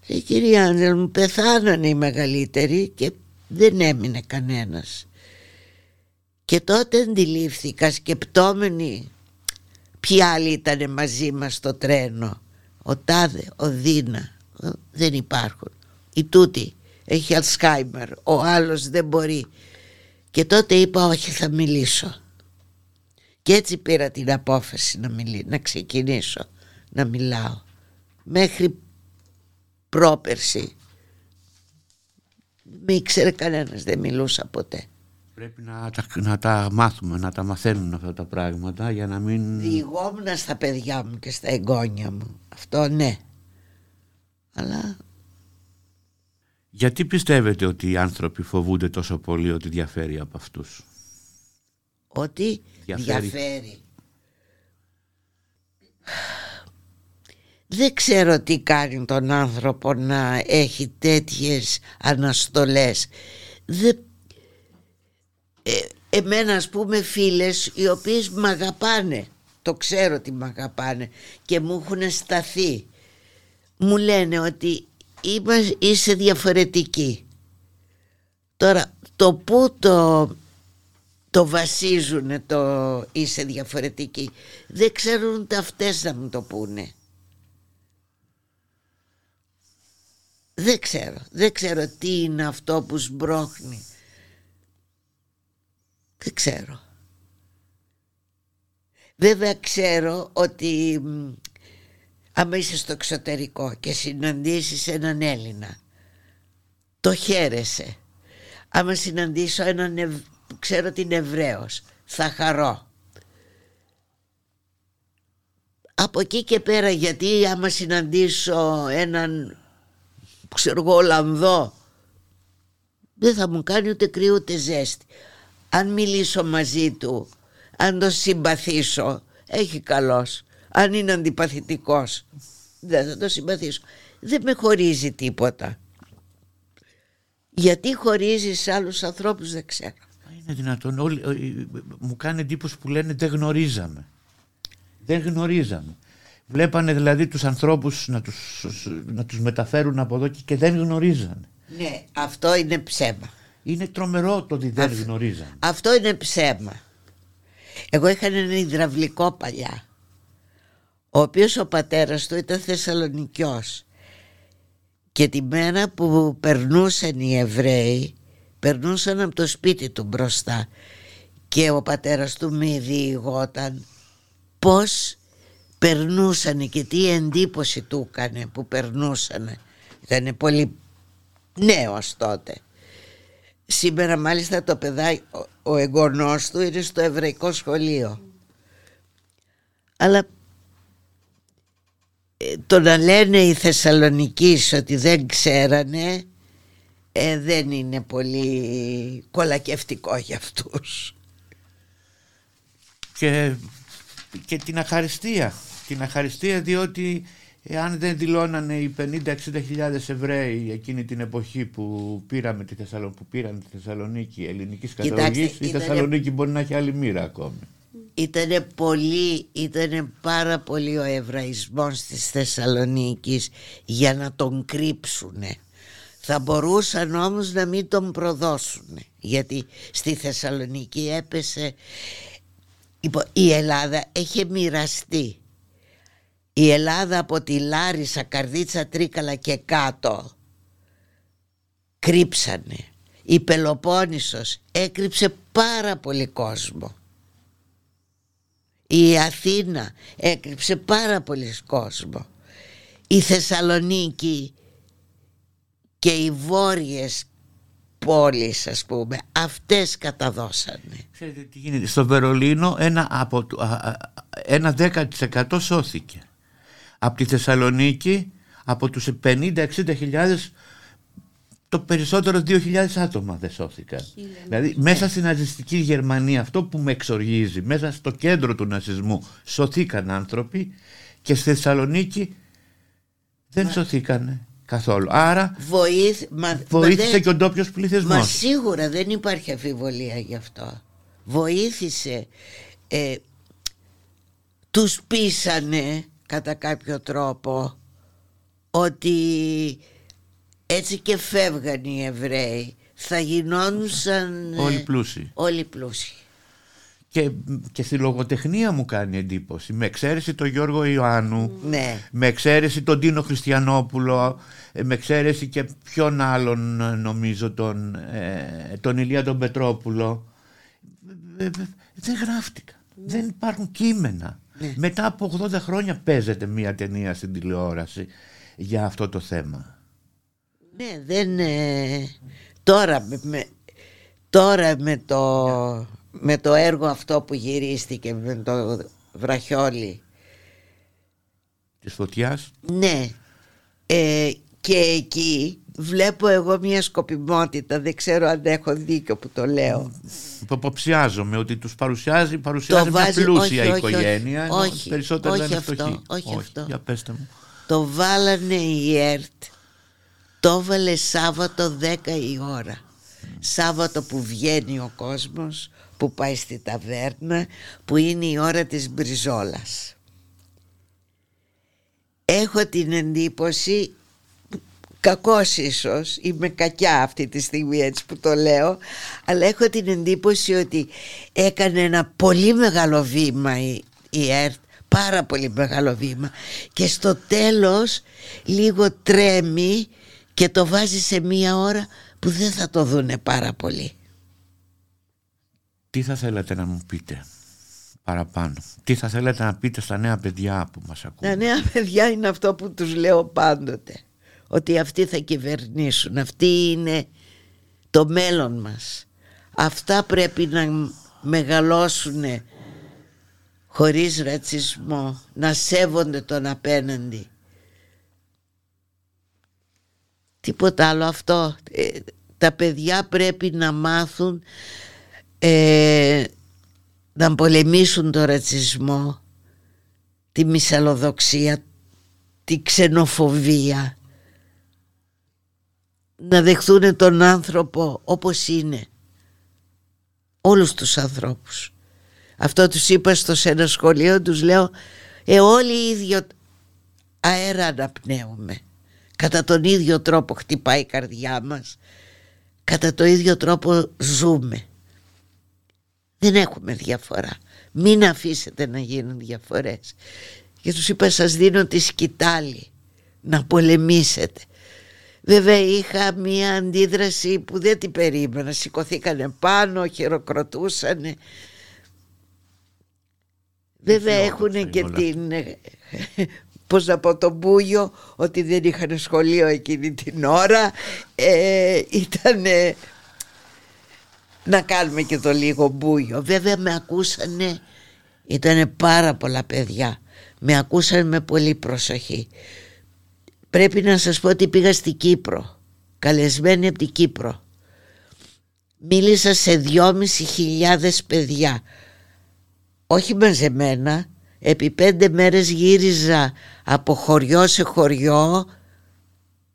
λέει κυρία Άντζελ μου πεθάνανε οι μεγαλύτεροι και δεν έμεινε κανένας και τότε αντιλήφθηκα σκεπτόμενοι ποιοι άλλοι ήταν μαζί μας στο τρένο. Ο Τάδε, ο Δίνα δεν υπάρχουν. Η Τούτη έχει Αλσχάιμερ ο άλλος δεν μπορεί και τότε είπα όχι θα μιλήσω και έτσι πήρα την απόφαση να, μιλή, να ξεκινήσω να μιλάω. Μέχρι πρόπερση με ήξερε κανένας δεν μιλούσα ποτέ Πρέπει να τα, να τα μάθουμε, να τα μαθαίνουν αυτά τα πράγματα για να μην... Διηγόμουν στα παιδιά μου και στα εγγόνια μου. Αυτό ναι. Αλλά... Γιατί πιστεύετε ότι οι άνθρωποι φοβούνται τόσο πολύ ότι διαφέρει από αυτούς; Ότι διαφέρει. Δεν ξέρω τι κάνει τον άνθρωπο να έχει τέτοιες αναστολές. Δεν ε, εμένα ας πούμε φίλες οι οποίες με αγαπάνε το ξέρω ότι με αγαπάνε και μου έχουν σταθεί μου λένε ότι είσαι διαφορετική. Τώρα το που το το βασίζουν το είσαι διαφορετική; Δεν ξέρουν ούτε αυτές να μου το πούνε. Δεν ξέρω δεν ξέρω τι είναι αυτό που σμπρώχνει. Δεν ξέρω. Βέβαια ξέρω ότι άμα είσαι στο εξωτερικό και συναντήσεις έναν Έλληνα το χαίρεσαι. Άμα συναντήσω έναν που ξέρω ότι είναι Εβραίος θα χαρώ. Από εκεί και πέρα γιατί άμα συναντήσω έναν ξέρω εγώ Ολλανδό δεν θα μου κάνει ούτε κρύο ούτε ζέστη αν μιλήσω μαζί του αν το συμπαθήσω έχει καλός αν είναι αντιπαθητικός. Δεν θα το συμπαθήσω. Δεν με χωρίζει τίποτα. Γιατί χωρίζεις σε άλλους ανθρώπους δεν ξέρω. Είναι δυνατόν όλοι, μου κάνει εντύπωση που λένε δεν γνωρίζαμε δεν γνωρίζαμε. Βλέπανε δηλαδή τους ανθρώπους να τους, να τους μεταφέρουν από εδώ και δεν γνωρίζανε. Ναι αυτό είναι ψέμα. Είναι τρομερό το ότι δεν γνωρίζαν. Αυτό είναι ψέμα. Εγώ είχα ένα υδραυλικό παλιά ο οποίος ο πατέρας του ήταν Θεσσαλονικιός. Και τη μέρα που περνούσαν οι Εβραίοι περνούσαν από το σπίτι του μπροστά και ο πατέρας του μη διηγόταν πως περνούσαν και τι εντύπωση του έκανε που περνούσαν. Ήταν πολύ νέος τότε. Σήμερα μάλιστα το παιδάκι, ο εγγονός του είναι στο εβραϊκό σχολείο. Αλλά ε, το να λένε οι Θεσσαλονικείς ότι δεν ξέρανε ε, δεν είναι πολύ κολακευτικό για αυτούς. Και, και την αχαριστία. Την αχαριστία διότι Εάν δεν δηλώνανε οι 50-60 χιλιάδες Εβραίοι εκείνη την εποχή που, πήραμε τη Θεσσαλονίκη, που πήραν τη Θεσσαλονίκη ελληνικής καταγωγής, η Θεσσαλονίκη μπορεί να έχει άλλη μοίρα ακόμη. Ήτανε πολύ, ήτανε πάρα πολύ ο Εβραϊσμός της Θεσσαλονίκης για να τον κρύψουνε. Θα μπορούσαν όμως να μην τον προδώσουν γιατί στη Θεσσαλονίκη έπεσε η Ελλάδα έχει μοιραστεί η Ελλάδα από τη Λάρισα, Καρδίτσα, Τρίκαλα και κάτω κρύψανε. Η Πελοπόννησος έκρυψε πάρα πολύ κόσμο. Η Αθήνα έκρυψε πάρα πολύς κόσμο. Η Θεσσαλονίκη και οι βόρειες πόλεις ας πούμε αυτές καταδώσανε. Ξέρετε τι γίνεται. Στο Βερολίνο ένα, από, ένα 10% σώθηκε από τη Θεσσαλονίκη από τους 50-60 χιλιάδες το περισσότερο 2.000 άτομα δεν σώθηκαν. Δηλαδή μέσα στην ναζιστική Γερμανία αυτό που με εξοργίζει μέσα στο κέντρο του ναζισμού σωθήκαν άνθρωποι και στη Θεσσαλονίκη δεν μα... σωθήκαν καθόλου. Άρα Βοήθ... βοήθησε και ο ντόπιος πληθυσμός. Μα σίγουρα δεν υπάρχει αφιβολία γι' αυτό. Βοήθησε. Ε, τους πείσανε κατά κάποιο τρόπο ότι έτσι και φεύγαν οι Εβραίοι θα γινόντουσαν όλοι πλούσιοι. Όλοι πλούσιοι. Και, και στη λογοτεχνία μου κάνει εντύπωση. Με εξαίρεση τον Γιώργο Ιωάννου, ναι. με εξαίρεση τον Τίνο Χριστιανόπουλο, με εξαίρεση και ποιον άλλον νομίζω τον, ε, τον Ηλία τον Πετρόπουλο. Ε, ε, δεν γράφτηκα. Ναι. Δεν υπάρχουν κείμενα. Μετά από 80 χρόνια παίζεται μια ταινία στην τηλεόραση για αυτό το θέμα. Ναι, δεν... Ε, τώρα, με, τώρα με το, με το έργο αυτό που γυρίστηκε με το βραχιόλι. Της φωτιάς; Ναι. Ε, και εκεί βλέπω εγώ μια σκοπιμότητα δεν ξέρω αν έχω δίκιο που το λέω υποψιάζομαι ότι τους παρουσιάζει παρουσιάζει μια βάζει, πλούσια όχι, οικογένεια όχι, όχι, περισσότερο όχι, δεν αυτό, όχι, αυτό. Για πέστε μου. το βάλανε η ΕΡΤ το βάλε Σάββατο 10 η ώρα. Σάββατο που βγαίνει ο κόσμος που πάει στη ταβέρνα που είναι η ώρα της μπριζόλας. Έχω την εντύπωση κακός ίσως, είμαι κακιά αυτή τη στιγμή έτσι που το λέω αλλά έχω την εντύπωση ότι έκανε ένα πολύ μεγάλο βήμα η, η ΕΡΤ πάρα πολύ μεγάλο βήμα. Και στο τέλος λίγο τρέμει και το βάζει σε μία ώρα που δεν θα το δούνε πάρα πολύ. Τι θα θέλατε να μου πείτε παραπάνω; Τι θα θέλατε να πείτε στα νέα παιδιά που μας ακούν Τα νέα παιδιά είναι αυτό που τους λέω πάντοτε. Ότι αυτοί θα κυβερνήσουν. Αυτοί είναι το μέλλον μας. Αυτά πρέπει να μεγαλώσουν χωρίς ρατσισμό να σέβονται τον απέναντι τίποτα άλλο. Αυτό ε, τα παιδιά πρέπει να μάθουν ε, να πολεμήσουν τον ρατσισμό τη μυσαλλοδοξία τη ξενοφοβία. Να δεχθούν τον άνθρωπο όπως είναι. Όλους τους ανθρώπους. Αυτό τους είπα στο σε ένα σχολείο τους λέω ε όλοι οι ίδιο αέρα αναπνέουμε κατά τον ίδιο τρόπο χτυπάει η καρδιά μας. Κατά το ίδιο τρόπο ζούμε. Δεν έχουμε διαφορά. Μην αφήσετε να γίνουν διαφορές. Και τους είπα σας δίνω τη σκητάλη να πολεμήσετε Βέβαια είχα μία αντίδραση που δεν την περίμενα. Σηκωθήκανε πάνω, χειροκροτούσανε. Βέβαια έχουν και την... Ε, πώς να πω το μπούγιο ότι δεν είχαν σχολείο εκείνη την ώρα. Ε, ήταν να κάνουμε και το λίγο μπούγιο. Βέβαια με ακούσανε ήταν πάρα πολλά παιδιά. Με ακούσανε με πολύ προσοχή. Πρέπει να σας πω ότι πήγα στην Κύπρο, καλεσμένη από την Κύπρο. Μίλησα σε δυόμισι χιλιάδες παιδιά, όχι μαζεμένα, επί πέντε μέρες γύριζα από χωριό σε χωριό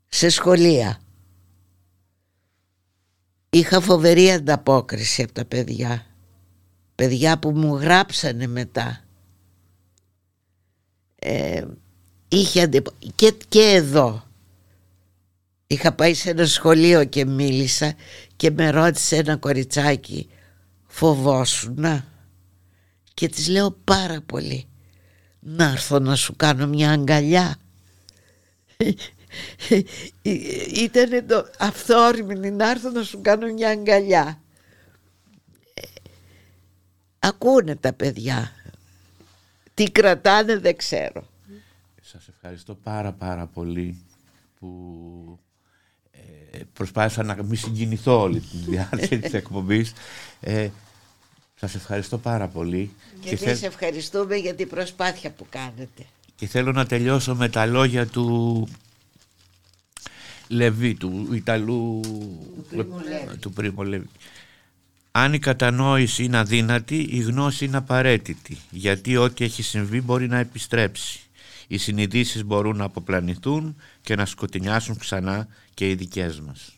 σε σχολεία. Είχα φοβερή ανταπόκριση από τα παιδιά. Παιδιά που μου γράψανε μετά. Ε, είχε και, και εδώ είχα πάει σε ένα σχολείο και μίλησα και με ρώτησε ένα κοριτσάκι φοβόσουνα; Και της λέω πάρα πολύ να έρθω να σου κάνω μια αγκαλιά. Ήταν το αυθόρμηνη να έρθω να σου κάνω μια αγκαλιά. Ακούνε τα παιδιά. Τι κρατάνε δεν ξέρω. Σας ευχαριστώ πάρα πάρα πολύ που ε, προσπάθησα να μην συγκινηθώ όλη τη διάρκεια της εκπομπής. Ε, σας ευχαριστώ πάρα πολύ. Και, και σε ευχαριστούμε για την προσπάθεια που κάνετε. Και θέλω να τελειώσω με τα λόγια του Λεβί, του Ιταλού του Πρίμου Λεβί. Αν η κατανόηση είναι αδύνατη, η γνώση είναι απαραίτητη, γιατί ό,τι έχει συμβεί μπορεί να επιστρέψει οι συνειδήσεις μπορούν να αποπλανηθούν και να σκοτεινιάσουν ξανά και οι δικές μας.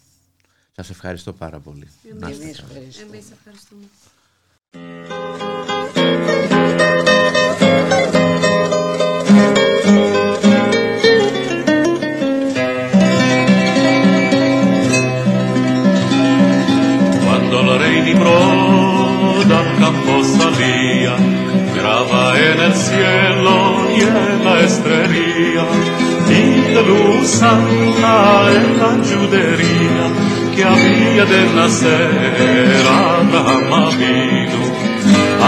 Σας ευχαριστώ πάρα πολύ. Εμείς, Εμείς ευχαριστούμε. Quando la re di Broda caposta via, grava e nel cielo la estreria, di la santa e la giuderia, che a via della sera la mamma mia.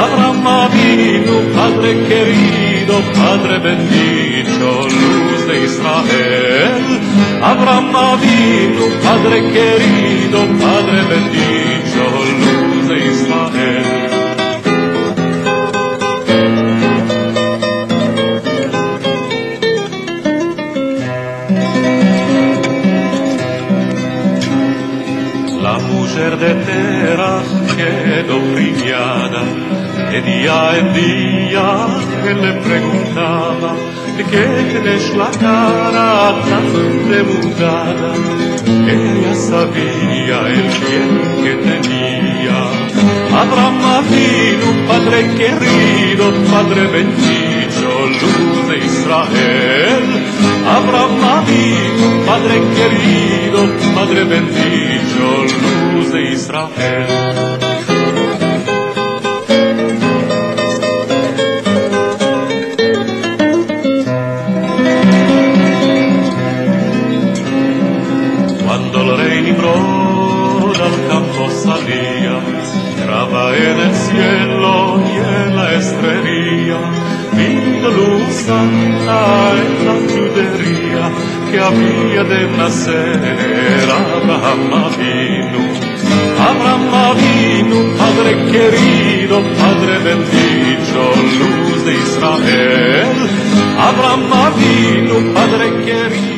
Abraham Avinu Padre querido Padre bendito luz de Israel. Abraham vino, Padre querido, Padre bendito, luz de Israel. La mujer de Terah quedó brillada, de día en día él le preguntaba, ¿de qué tienes la cara tan demudada? Ella sabía el bien que tenía. Abraham vino, Padre querido, Padre bendito, luz de Israel. Abraham vino, Padre querido, Padre bendito, luz de Israel. santa e la chiuderia che había de nacer Abraham Avinu. Abraham Avinu, Padre querido, Padre bendito, luz de Israel. Abraham Avinu, Padre querido.